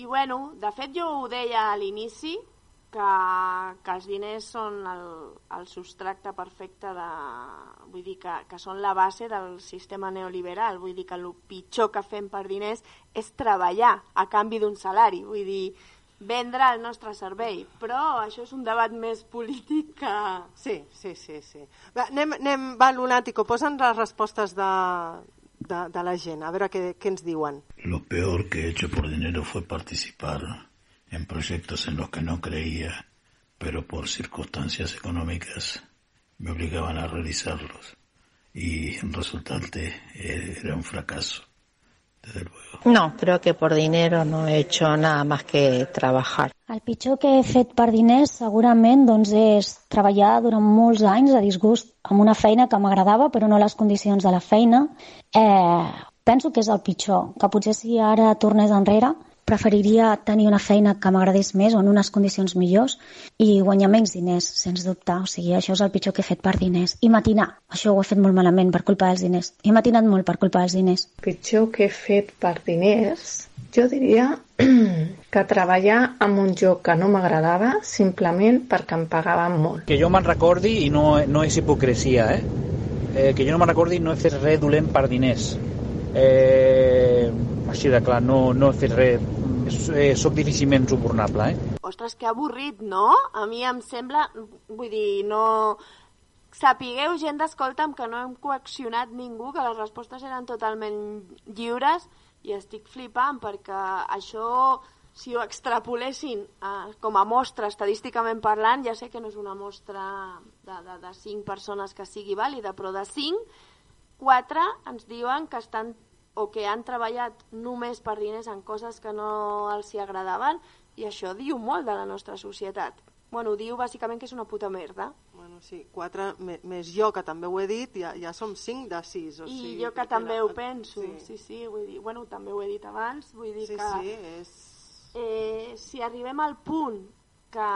S3: I bueno, de fet jo ho deia a l'inici, que, que els diners són el, el substracte perfecte de... Vull dir que, que són la base del sistema neoliberal. Vull dir que el pitjor que fem per diners és treballar a canvi d'un salari. Vull dir, vendre el nostre servei. Però això és un debat més polític que...
S7: Sí, sí, sí. sí. Va, anem, anem, va, Lunático, posa'ns les respostes de, de, de la gent, a veure què, què ens diuen.
S14: Lo peor que he hecho por dinero fue participar en proyectos en los que no creía, pero por circunstancias económicas me obligaban a realizarlos. Y el resultante eh, era un fracaso.
S8: No, creo que por dinero no he hecho nada más que trabajar.
S13: El pitjor que he fet per diners segurament doncs, és treballar durant molts anys a disgust amb una feina que m'agradava però no les condicions de la feina. Eh, penso que és el pitjor, que potser si ara tornés enrere preferiria tenir una feina que m'agradés més o en unes condicions millors i guanyar menys diners, sens dubte. O sigui, això és el pitjor que he fet per diners. I matinar, això ho he fet molt malament per culpa dels diners. He matinat molt per culpa dels diners.
S9: pitjor que he fet per diners, jo diria que treballar en un lloc que no m'agradava simplement perquè em pagaven molt.
S12: Que jo me'n recordi, i no, no és hipocresia, eh? eh? Que jo no me'n recordi no he fet res dolent per diners. Eh, així de clar, no, no he fet res. Eh, soc difícilment subornable, eh?
S3: Ostres, que avorrit, no? A mi em sembla... Vull dir, no... Sapigueu, gent d'escolta'm, que no hem coaccionat ningú, que les respostes eren totalment lliures i estic flipant perquè això, si ho extrapolessin eh, com a mostra estadísticament parlant, ja sé que no és una mostra de, de, de 5 persones que sigui vàlida, però de 5, 4 ens diuen que estan o que han treballat només per diners en coses que no els hi agradaven i això diu molt de la nostra societat. Bueno, diu bàsicament que és una puta merda.
S7: Bueno, sí, quatre més jo, que també ho he dit, ja, ja som cinc de sis. O
S3: I
S7: sigui,
S3: jo que també
S7: era-
S3: ho penso, sí, sí, sí vull dir, bueno, també ho he dit abans, vull dir
S7: Sí,
S3: que
S7: sí, és...
S3: eh, si arribem al punt que,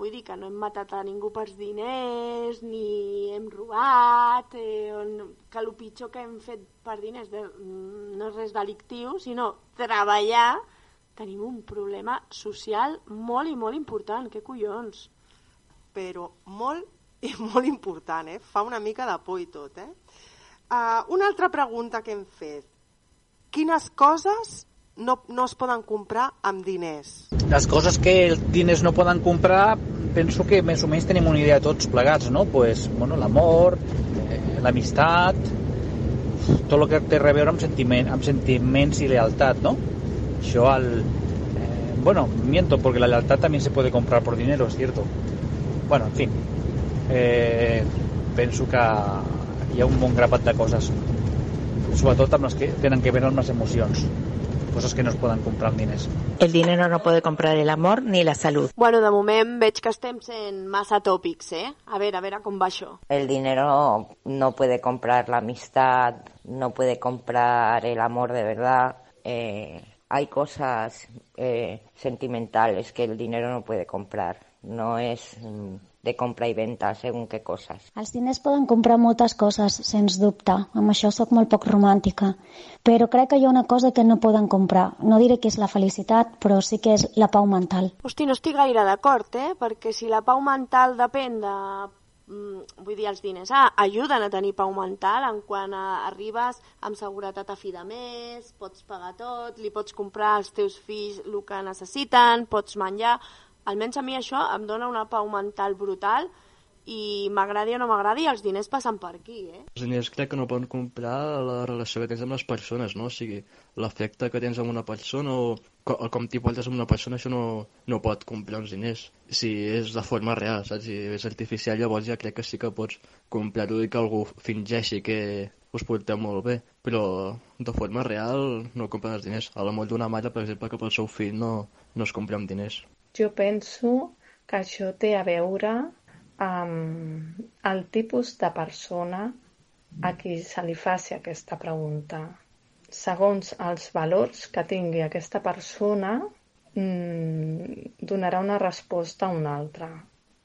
S3: vull dir, que no hem matat a ningú pels diners, ni hem robat, eh, o que el pitjor que hem fet per diners de, mm, no és res delictiu, sinó treballar, tenim un problema social molt i molt important, què collons?
S7: però molt i molt important, eh? Fa una mica de por i tot, eh? Uh, una altra pregunta que hem fet. Quines coses no, no es poden comprar amb diners?
S12: Les coses que els diners no poden comprar, penso que més o menys tenim una idea tots plegats, no? Pues, bueno, l'amor, eh, l'amistat, tot el que té a veure amb, sentiment, amb sentiments i lealtat, ¿no? Això al... Eh, bueno, miento, porque la lealtad también se puede comprar por dinero, es cierto. Bueno, en fin, eh, penso que hi ha un bon grapat de coses, sobretot amb les que tenen que veure amb les emocions, coses que no es poden comprar amb diners.
S8: El dinero no puede comprar el amor ni la salud.
S3: Bueno, de moment veig que estem sent massa tòpics, eh? A veure, a veure com va això.
S11: El dinero no puede comprar la amistad, no puede comprar el amor de verdad. Eh, hay cosas eh, sentimentales que el dinero no puede comprar. No es mm, de compra y venta según qué cosas.
S13: Els diners poden comprar moltes coses, sens dubte. Amb això sóc molt poc romàntica. Però crec que hi ha una cosa que no poden comprar. No diré que és la felicitat, però sí que és la pau mental.
S3: Hosti, no estic gaire d'acord, eh? Perquè si la pau mental depèn de... mm, Vull dir, els diners ah, ajuden a tenir pau mental en quan a, arribes amb seguretat a fi de mes, pots pagar tot, li pots comprar als teus fills el que necessiten, pots menjar... Almenys a mi això em dona una pau mental brutal i m'agradi o no m'agradi, els diners passen per aquí, eh?
S10: Els diners crec que no poden comprar la relació que tens amb les persones, no? O sigui, l'afecte que tens amb una persona o co com t'hi portes amb una persona, això no, no pot comprar uns diners. Si és de forma real, saps? Si és artificial, llavors ja crec que sí que pots comprar-ho i que algú fingeixi que us porteu molt bé, però de forma real no compren els diners. A l'amor d'una mare, per exemple, que pel seu fill no, no es compra amb diners.
S9: Jo penso que això té a veure amb el tipus de persona a qui se li faci aquesta pregunta. Segons els valors que tingui aquesta persona, mmm, donarà una resposta a una altra.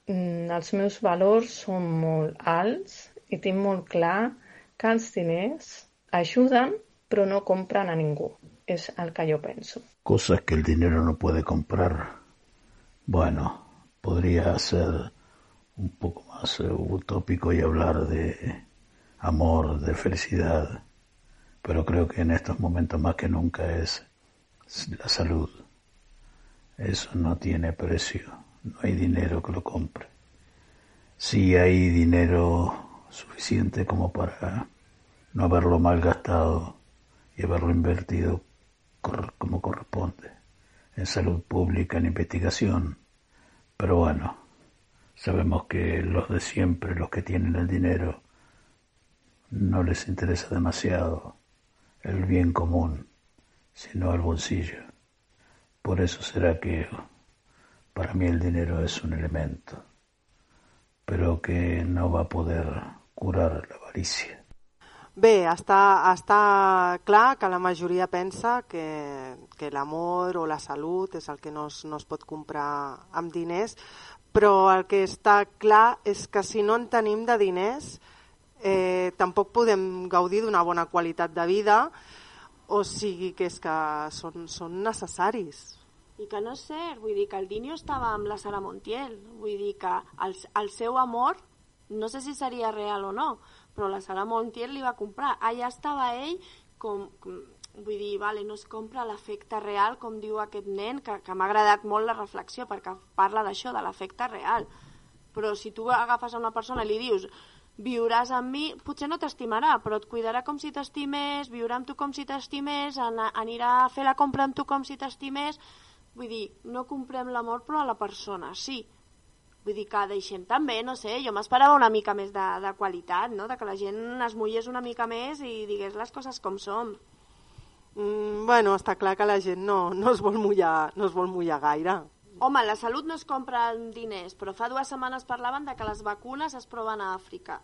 S9: Mm, els meus valors són molt alts i tinc molt clar que els diners ajuden però no compren a ningú. És el que jo penso.
S14: Cosas que el dinero no puede comprar. Bueno, podría ser un poco más eh, utópico y hablar de amor, de felicidad, pero creo que en estos momentos más que nunca es la salud. Eso no tiene precio, no hay dinero que lo compre. Sí hay dinero suficiente como para no haberlo malgastado y haberlo invertido como corresponde en salud pública, en investigación. Pero bueno, sabemos que los de siempre, los que tienen el dinero, no les interesa demasiado el bien común, sino el bolsillo. Por eso será que para mí el dinero es un elemento, pero que no va a poder curar la avaricia.
S7: Bé, està, està clar que la majoria pensa que, que l'amor o la salut és el que no es, no es pot comprar amb diners, però el que està clar és que si no en tenim de diners eh, tampoc podem gaudir d'una bona qualitat de vida, o sigui que és que són, són necessaris.
S3: I que no és cert, vull dir que el Dinio estava amb la Sara Montiel, vull dir que el, el seu amor, no sé si seria real o no, però la Sara Montiel li va comprar. Allà estava ell com, com vull dir, vale, no es compra l'efecte real, com diu aquest nen, que, que m'ha agradat molt la reflexió, perquè parla d'això, de l'efecte real. Però si tu agafes a una persona i li dius viuràs amb mi, potser no t'estimarà, però et cuidarà com si t'estimés, viurà amb tu com si t'estimés, an anirà a fer la compra amb tu com si t'estimés... Vull dir, no comprem l'amor però a la persona, sí. Vull dir que deixem també, no sé, jo m'esperava una mica més de, de qualitat, no? de que la gent es mullés una mica més i digués les coses com som.
S7: Mm, bueno, està clar que la gent no, no, es vol mullar, no es vol mullar gaire.
S3: Home, la salut no es compra amb diners, però fa dues setmanes parlaven de que les vacunes es proven a Àfrica.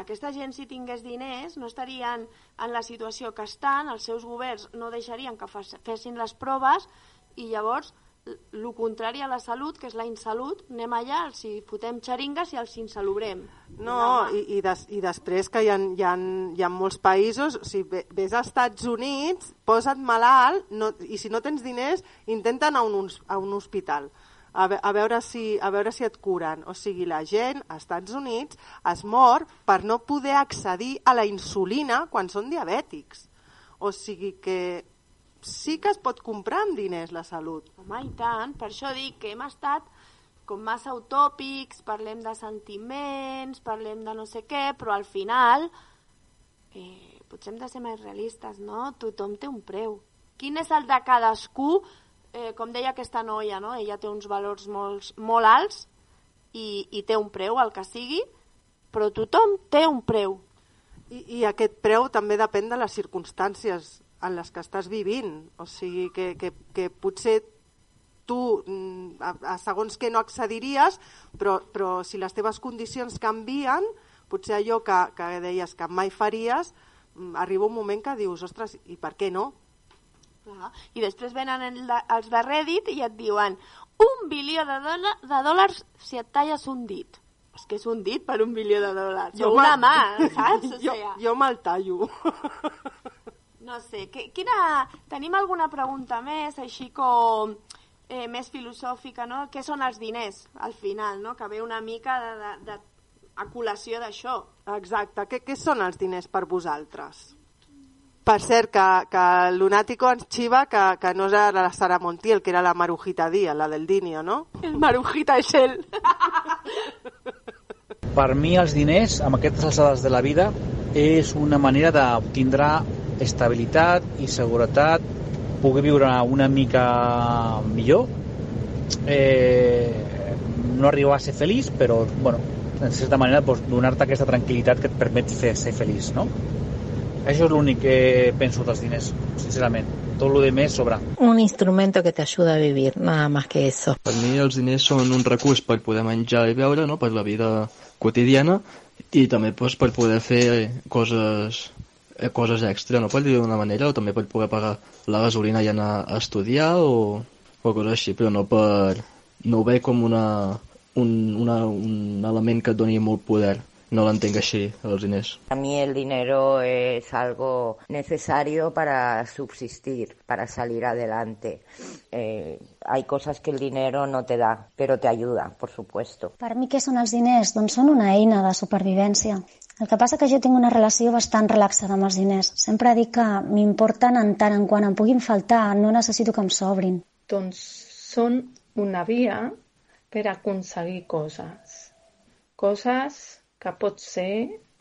S3: Aquesta gent, si tingués diners, no estarien en la situació que estan, els seus governs no deixarien que fes- fessin les proves i llavors el contrari a la salut, que és la insalut, anem allà, els hi fotem xeringues i els hi insalubrem.
S7: No, i, i, des, i després que hi ha, hi ha, hi ha molts països, o sigui, ve- ves als Estats Units, posa't malalt, no, i si no tens diners, intenta anar a un, a un hospital. A, ve, a, veure si, a veure si et curen. O sigui, la gent als Estats Units es mor per no poder accedir a la insulina quan són diabètics. O sigui que sí que es pot comprar amb diners la salut.
S3: Home, i tant, per això dic que hem estat com massa utòpics, parlem de sentiments, parlem de no sé què, però al final eh, potser hem de ser més realistes, no? Tothom té un preu. Quin és el de cadascú? Eh, com deia aquesta noia, no? Ella té uns valors molt, molt alts i, i té un preu, el que sigui, però tothom té un preu.
S7: I, I aquest preu també depèn de les circumstàncies en les que estàs vivint. O sigui, que, que, que potser tu mm, a, a segons que no accediries, però, però si les teves condicions canvien, potser allò que, que deies que mai faries, mm, arriba un moment que dius, ostres, i per què no?
S3: Clar. I després venen el, els de Reddit i et diuen un bilió de, dòla, de dòlars si et talles un dit. És que és un dit per un bilió de dòlars. O una mà, saps? O
S7: jo,
S3: sea,
S7: jo me'l tallo.
S3: no sé, que, quina... tenim alguna pregunta més, així com eh, més filosòfica, no? Què són els diners, al final, no? Que ve una mica de, de, de a col·lació d'això.
S7: Exacte. Què, què són els diners per vosaltres? Per cert, que, que el Lunático ens xiva que, que no era la Sara Montiel, que era la Marujita Díaz, la del Dinio, no?
S3: El Marujita és ell.
S12: Per mi els diners, amb aquestes alçades de la vida, és una manera d'obtindre estabilitat i seguretat, poder viure una mica millor, eh, no arribar a ser feliç, però, bueno, en certa manera, doncs, donar-te aquesta tranquil·litat que et permet fer, ser feliç, no? Això és l'únic que penso dels diners, sincerament. Tot el demés sobra.
S8: Un instrumento que te ayuda a vivir, nada más que eso.
S10: Per mi els diners són un recurs per poder menjar i beure, no? per la vida quotidiana, i també doncs, per poder fer coses, coses extra, no? per dir d'una manera, o també per poder pagar la gasolina i anar a estudiar, o, o coses així, però no per... no ho veig com una, un, una, un element que et doni molt poder. No l'entenc així, els diners.
S11: Para mí el dinero es algo necesario para subsistir, para salir adelante. Eh, hay cosas que el dinero no te da, pero te ayuda, por supuesto.
S13: Per mi què són els diners? Doncs són una eina de supervivència. El que passa que jo tinc una relació bastant relaxada amb els diners. Sempre dic que m'importen en tant en quant em puguin faltar, no necessito que em sobrin.
S9: Doncs són una via per aconseguir coses. Coses que pot ser...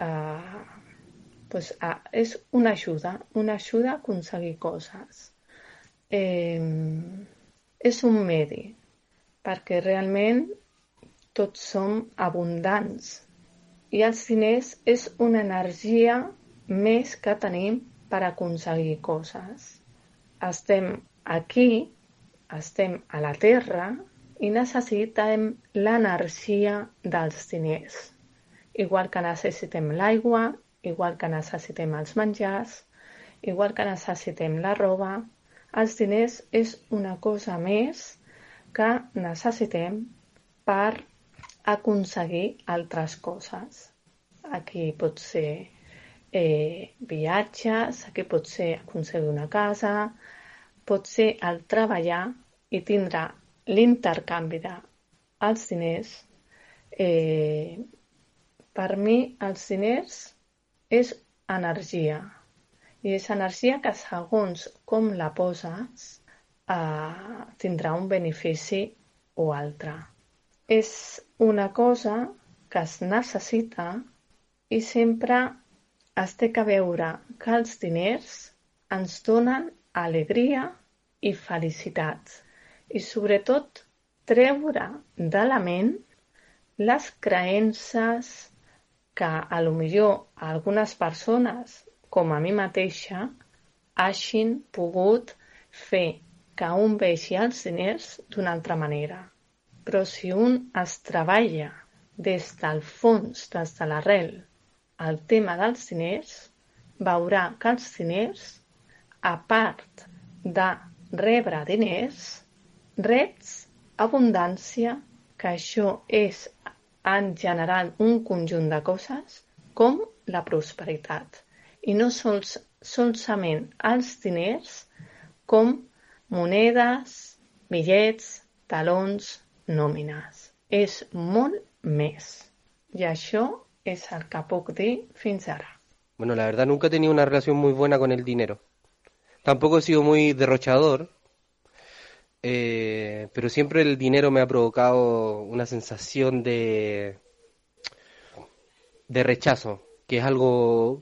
S9: Eh, pues, eh, és una ajuda, una ajuda a aconseguir coses. Eh, és un medi, perquè realment tots som abundants i els diners és una energia més que tenim per aconseguir coses. Estem aquí, estem a la Terra i necessitem l'energia dels diners. Igual que necessitem l'aigua, igual que necessitem els menjars, igual que necessitem la roba, els diners és una cosa més que necessitem per aconseguir altres coses. Aquí pot ser eh, viatges, aquí pot ser aconseguir una casa, pot ser el treballar i tindrà l'intercanvi dels diners. Eh, per mi, els diners és energia. I és energia que, segons com la poses, eh, tindrà un benefici o altre. És una cosa que es necessita i sempre es té que veure que els diners ens donen alegria i felicitats i sobretot treure de la ment les creences que a lo millor algunes persones, com a mi mateixa, hagin pogut fer que un vegi els diners d'una altra manera. Però si un es treballa des del fons, des de l'arrel, el tema dels diners, veurà que els diners, a part de rebre diners, reps abundància, que això és en general un conjunt de coses, com la prosperitat. I no sols, solament els diners, com monedes, bitllets, talons, nòmines. És molt més. I això es el que puc dir.
S16: Bueno, la verdad nunca he tenido una relación muy buena con el dinero. Tampoco he sido muy derrochador, eh, pero siempre el dinero me ha provocado una sensación de, de rechazo, que es algo,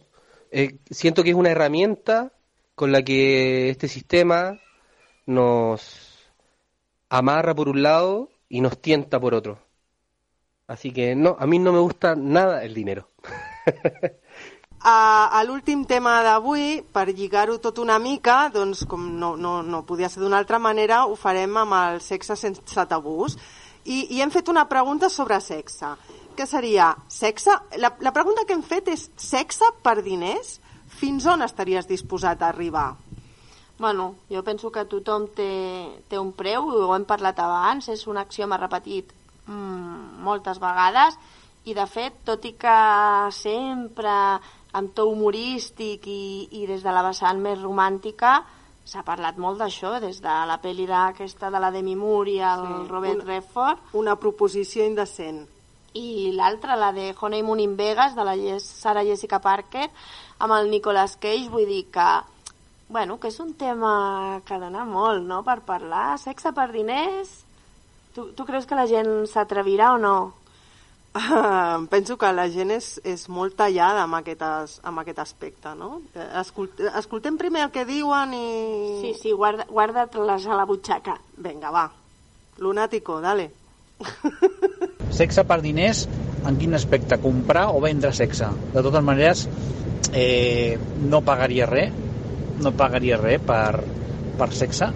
S16: eh, siento que es una herramienta con la que este sistema nos amarra por un lado y nos tienta por otro. Así que no, a mí no me gusta nada el dinero.
S7: A, a l'últim tema d'avui, per lligar-ho tot una mica, doncs com no, no, no podia ser d'una altra manera, ho farem amb el sexe sense tabús. I, I hem fet una pregunta sobre sexe. Què seria? Sexe? La, la pregunta que hem fet és sexe per diners? Fins on estaries disposat a arribar?
S3: Bueno, jo penso que tothom té, té un preu, ho hem parlat abans, és un axioma repetit mm, moltes vegades, i de fet, tot i que sempre amb to humorístic i, i des de la vessant més romàntica, s'ha parlat molt d'això, des de la pel·li d'aquesta de la Demi Moore i el
S7: Sí,
S3: Robert
S7: un-
S3: Redford.
S7: Una proposició indecent.
S3: I l'altra, la de Honeymoon in Vegas, de la Sarah Jessica Parker, amb el Nicolas Cage, vull dir que, bueno, que és un tema que dona molt, no?, per parlar. Sexe per diners? Tu, tu creus que la gent s'atrevirà o no?
S7: Ah, penso que la gent és, és molt tallada amb aquest, as, amb aquest aspecte, no? Escolt, escoltem primer el que diuen i...
S3: Sí, sí, guarda, guarda-te-les a la butxaca.
S7: Vinga, va. Lunático, dale.
S12: Sexe per diners, en quin aspecte? Comprar o vendre sexe? De totes maneres, eh, no pagaria res, no pagaria res per, per sexe.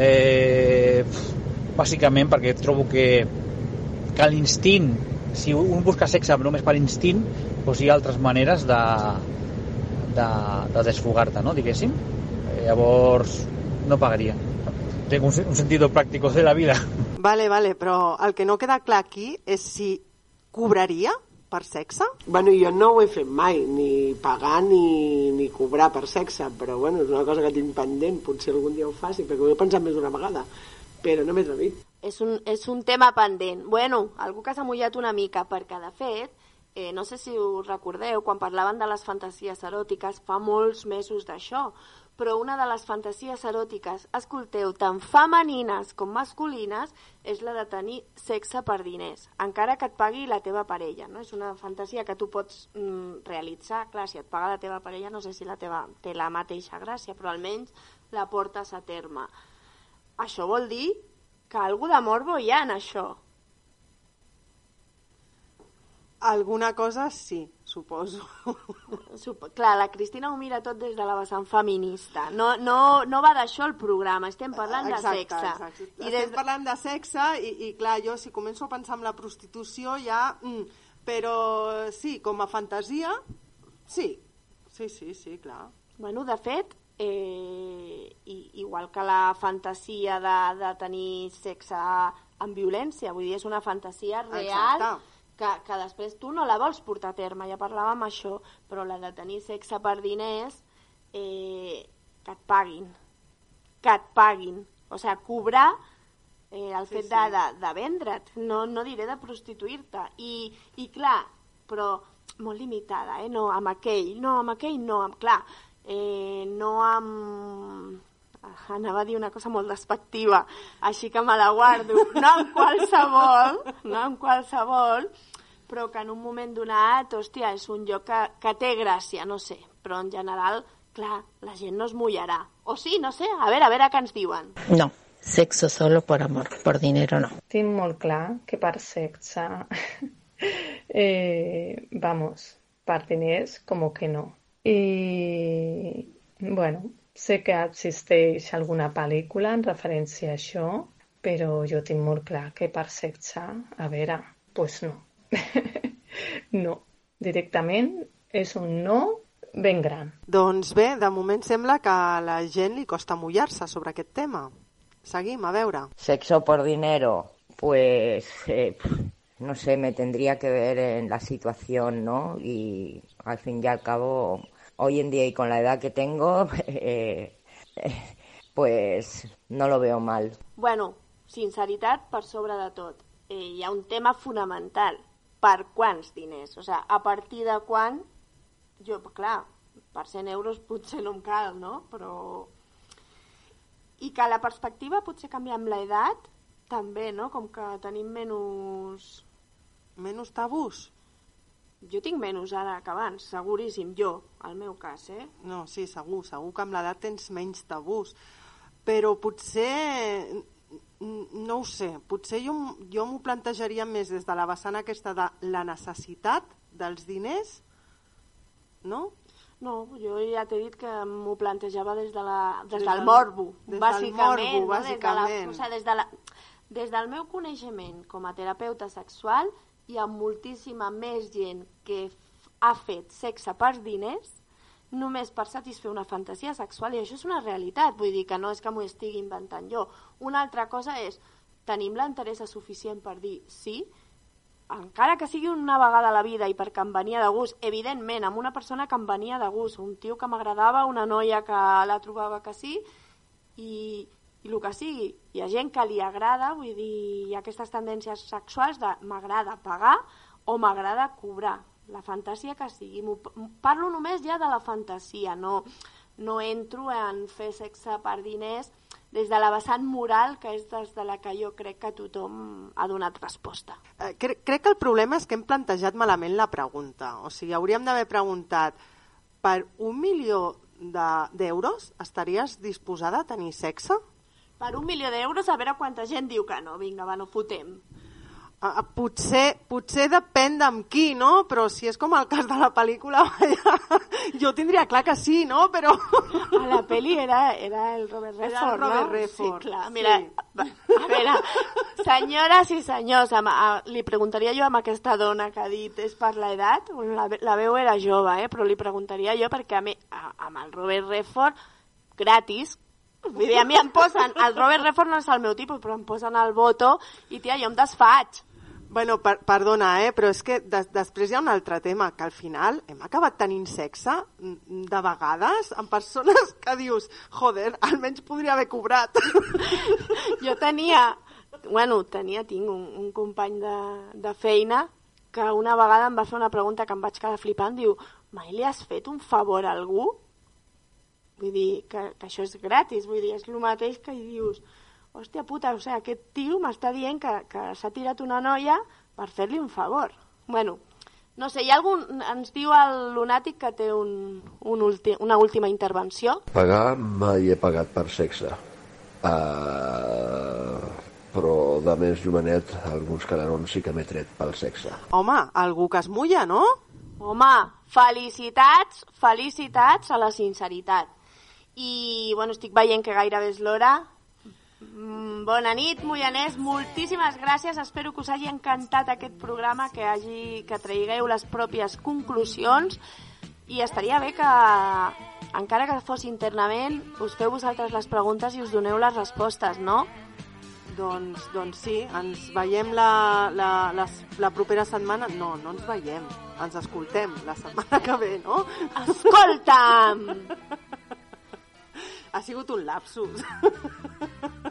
S12: Eh, bàsicament perquè trobo que, que l'instint, si un busca sexe només per instint, doncs hi ha altres maneres de, de, de desfogar-te, no? diguéssim. Eh, llavors, no pagaria. Tengo un, un sentido práctico de la vida.
S7: Vale, vale, però el que no queda clar aquí és si cobraria per sexe?
S17: Bueno, jo no ho he fet mai, ni pagar ni, ni cobrar per sexe, però bueno, és una cosa que tinc pendent, potser algun dia ho faci, perquè ho he pensat més d'una vegada, però no m'he atrevit.
S3: És un, és un tema pendent. Bueno, algú que s'ha mullat una mica, perquè de fet, eh, no sé si us recordeu, quan parlaven de les fantasies eròtiques, fa molts mesos d'això, però una de les fantasies eròtiques, escolteu, tant femenines com masculines, és la de tenir sexe per diners, encara que et pagui la teva parella, no? És una fantasia que tu pots mm, realitzar, clar, si et paga la teva parella no sé si la teva té la mateixa gràcia, però almenys la portes a terme. Això vol dir que algú de morbo hi ha en això.
S7: Alguna cosa sí, suposo.
S3: Sup clar, la Cristina ho mira tot des de la vessant feminista. No, no, no va d'això el programa, estem parlant de sexe.
S7: Exacte.
S3: I
S7: Estem
S3: des...
S7: parlant de sexe i, i clar, jo si començo a pensar en la prostitució ja... Mm, però sí, com a fantasia, Sí, sí, sí, sí, clar.
S3: Bueno, de fet, eh, i, igual que la fantasia de, de tenir sexe amb violència, vull dir, és una fantasia real
S7: Exacte.
S3: Que, que després tu no la vols portar a terme, ja parlàvem això, però la de tenir sexe per diners, eh, que et paguin, que et paguin. O sigui, cobrar eh, el
S7: Sí,
S3: fet
S7: sí.
S3: de, de, de vendre't, no, no diré de prostituir-te. I, I clar, però molt limitada, eh? No amb aquell, no amb aquell, no, amb, clar, eh, no amb... Ah, Anava a dir una cosa molt despectiva, així que me la guardo. No amb qualsevol, no amb qualsevol, però que en un moment donat, hòstia, és un lloc que, que té gràcia, no sé, però en general, clar, la gent no es mullarà. O sí, no sé, a veure, a veure què ens diuen.
S8: No, sexo solo por amor, por dinero no.
S9: Tinc molt clar que per sexe, eh, vamos, per diners, com que no. I, bueno, sé que existeix alguna pel·lícula en referència a això, però jo tinc molt clar que per sexe, a veure, pues no. no, directament és un no ben gran.
S7: Doncs bé, de moment sembla que a la gent li costa mullar-se sobre aquest tema. Seguim, a veure.
S11: Sexo por dinero, pues eh, no sé, me tendría que ver en la situación, ¿no? Y al fin y al cabo, hoy en día y con la edad que tengo, eh, eh, pues no lo veo mal.
S3: Bueno, sinceritat per sobre de tot. Eh, hi ha un tema fonamental. Per quants diners? O sigui, a partir de quan... Jo, clar, per 100 euros potser no em cal, no? Però... I que la perspectiva potser canvia amb l'edat, també, no? Com que tenim menys...
S7: Menys tabús?
S3: Jo tinc menys ara que abans, seguríssim, jo, al meu cas, eh?
S7: No, sí, segur, segur que amb l'edat tens menys tabús. Però potser, no ho sé, potser jo, jo m'ho plantejaria més des de la vessant aquesta de la necessitat dels diners, no?
S3: No, jo ja t'he dit que m'ho plantejava des, de la, des,
S7: Des
S3: del
S7: del-
S3: morbo,
S7: des del
S3: bàsicament.
S7: morbo,
S3: no?
S7: bàsicament.
S3: Des, de la, o sigui, des, de la, des del meu coneixement com a terapeuta sexual hi ha moltíssima més gent que ha fet sexe per diners només per satisfer una fantasia sexual i això és una realitat, vull dir que no és que m'ho estigui inventant jo. Una altra cosa és, tenim l'interès suficient per dir sí, encara que sigui una vegada a la vida i perquè em venia de gust, evidentment, amb una persona que em venia de gust, un tio que m'agradava, una noia que la trobava que sí, i, i el que sigui. Hi ha gent que li agrada, vull dir, hi ha aquestes tendències sexuals de m'agrada pagar o m'agrada cobrar, la fantasia que sigui. Parlo només ja de la fantasia, no, no entro en fer sexe per diners des de la vessant moral, que és des de la que jo crec que tothom ha donat resposta.
S7: Eh, cre crec que el problema és que hem plantejat malament la pregunta. O sigui, hauríem d'haver preguntat per un milió de- d'euros estaries disposada a tenir sexe?
S3: Per un milió d'euros, a veure quanta gent diu que no. Vinga, va, no fotem.
S7: Uh, potser, potser depèn d'amb qui, no? Però si és com el cas de la pel·lícula, vaja, jo tindria clar que sí, no? Però...
S3: A la peli era, era el Robert
S7: Era el
S3: Redford,
S7: Robert
S3: no?
S7: Redford,
S3: Sí, clar,
S7: sí.
S3: mira, va, a veure, senyores i senyors, amb, a, li preguntaria jo amb aquesta dona que ha dit és per l'edat, la, la veu era jove, eh? però li preguntaria jo perquè a mi, a, amb el Robert Redford, gratis, vull dir, a mi em posen, el Robert Redford no és el meu tipus, però em posen el voto i, tia, jo em desfaig.
S7: Bueno, per, perdona, eh, però és que de, després hi ha un altre tema, que al final hem acabat tenint sexe mm, de vegades amb persones que dius, joder, almenys podria haver cobrat.
S3: Jo tenia, bueno, tenia, tinc un, un company de, de feina que una vegada em va fer una pregunta que em vaig quedar flipant, diu, mai li has fet un favor a algú? Vull dir, que, que això és gratis, vull dir, és el mateix que dius, hòstia puta, o sigui, aquest tio m'està dient que, que s'ha tirat una noia per fer-li un favor. Bueno, no sé, hi ha algun... Ens diu el lunàtic que té un, un ulti, una última intervenció.
S15: Pagar mai he pagat per sexe. Uh, però de més llumenet alguns canarons sí que m'he tret pel sexe.
S7: Home, algú que es mulla, no?
S3: Home, felicitats, felicitats a la sinceritat. I, bueno, estic veient que gairebé és l'hora. Mm, Bona nit, Mollanès, moltíssimes gràcies. Espero que us hagi encantat aquest programa, que, hagi, que traigueu les pròpies conclusions I estaria bé que, encara que fos internament, us feu vosaltres les preguntes i us doneu les respostes, no?
S7: Doncs, doncs sí, ens veiem la, la, la, la propera setmana. No, no ens veiem, ens escoltem la setmana que ve, no?
S3: Escolta'm!
S7: ha sigut un lapsus.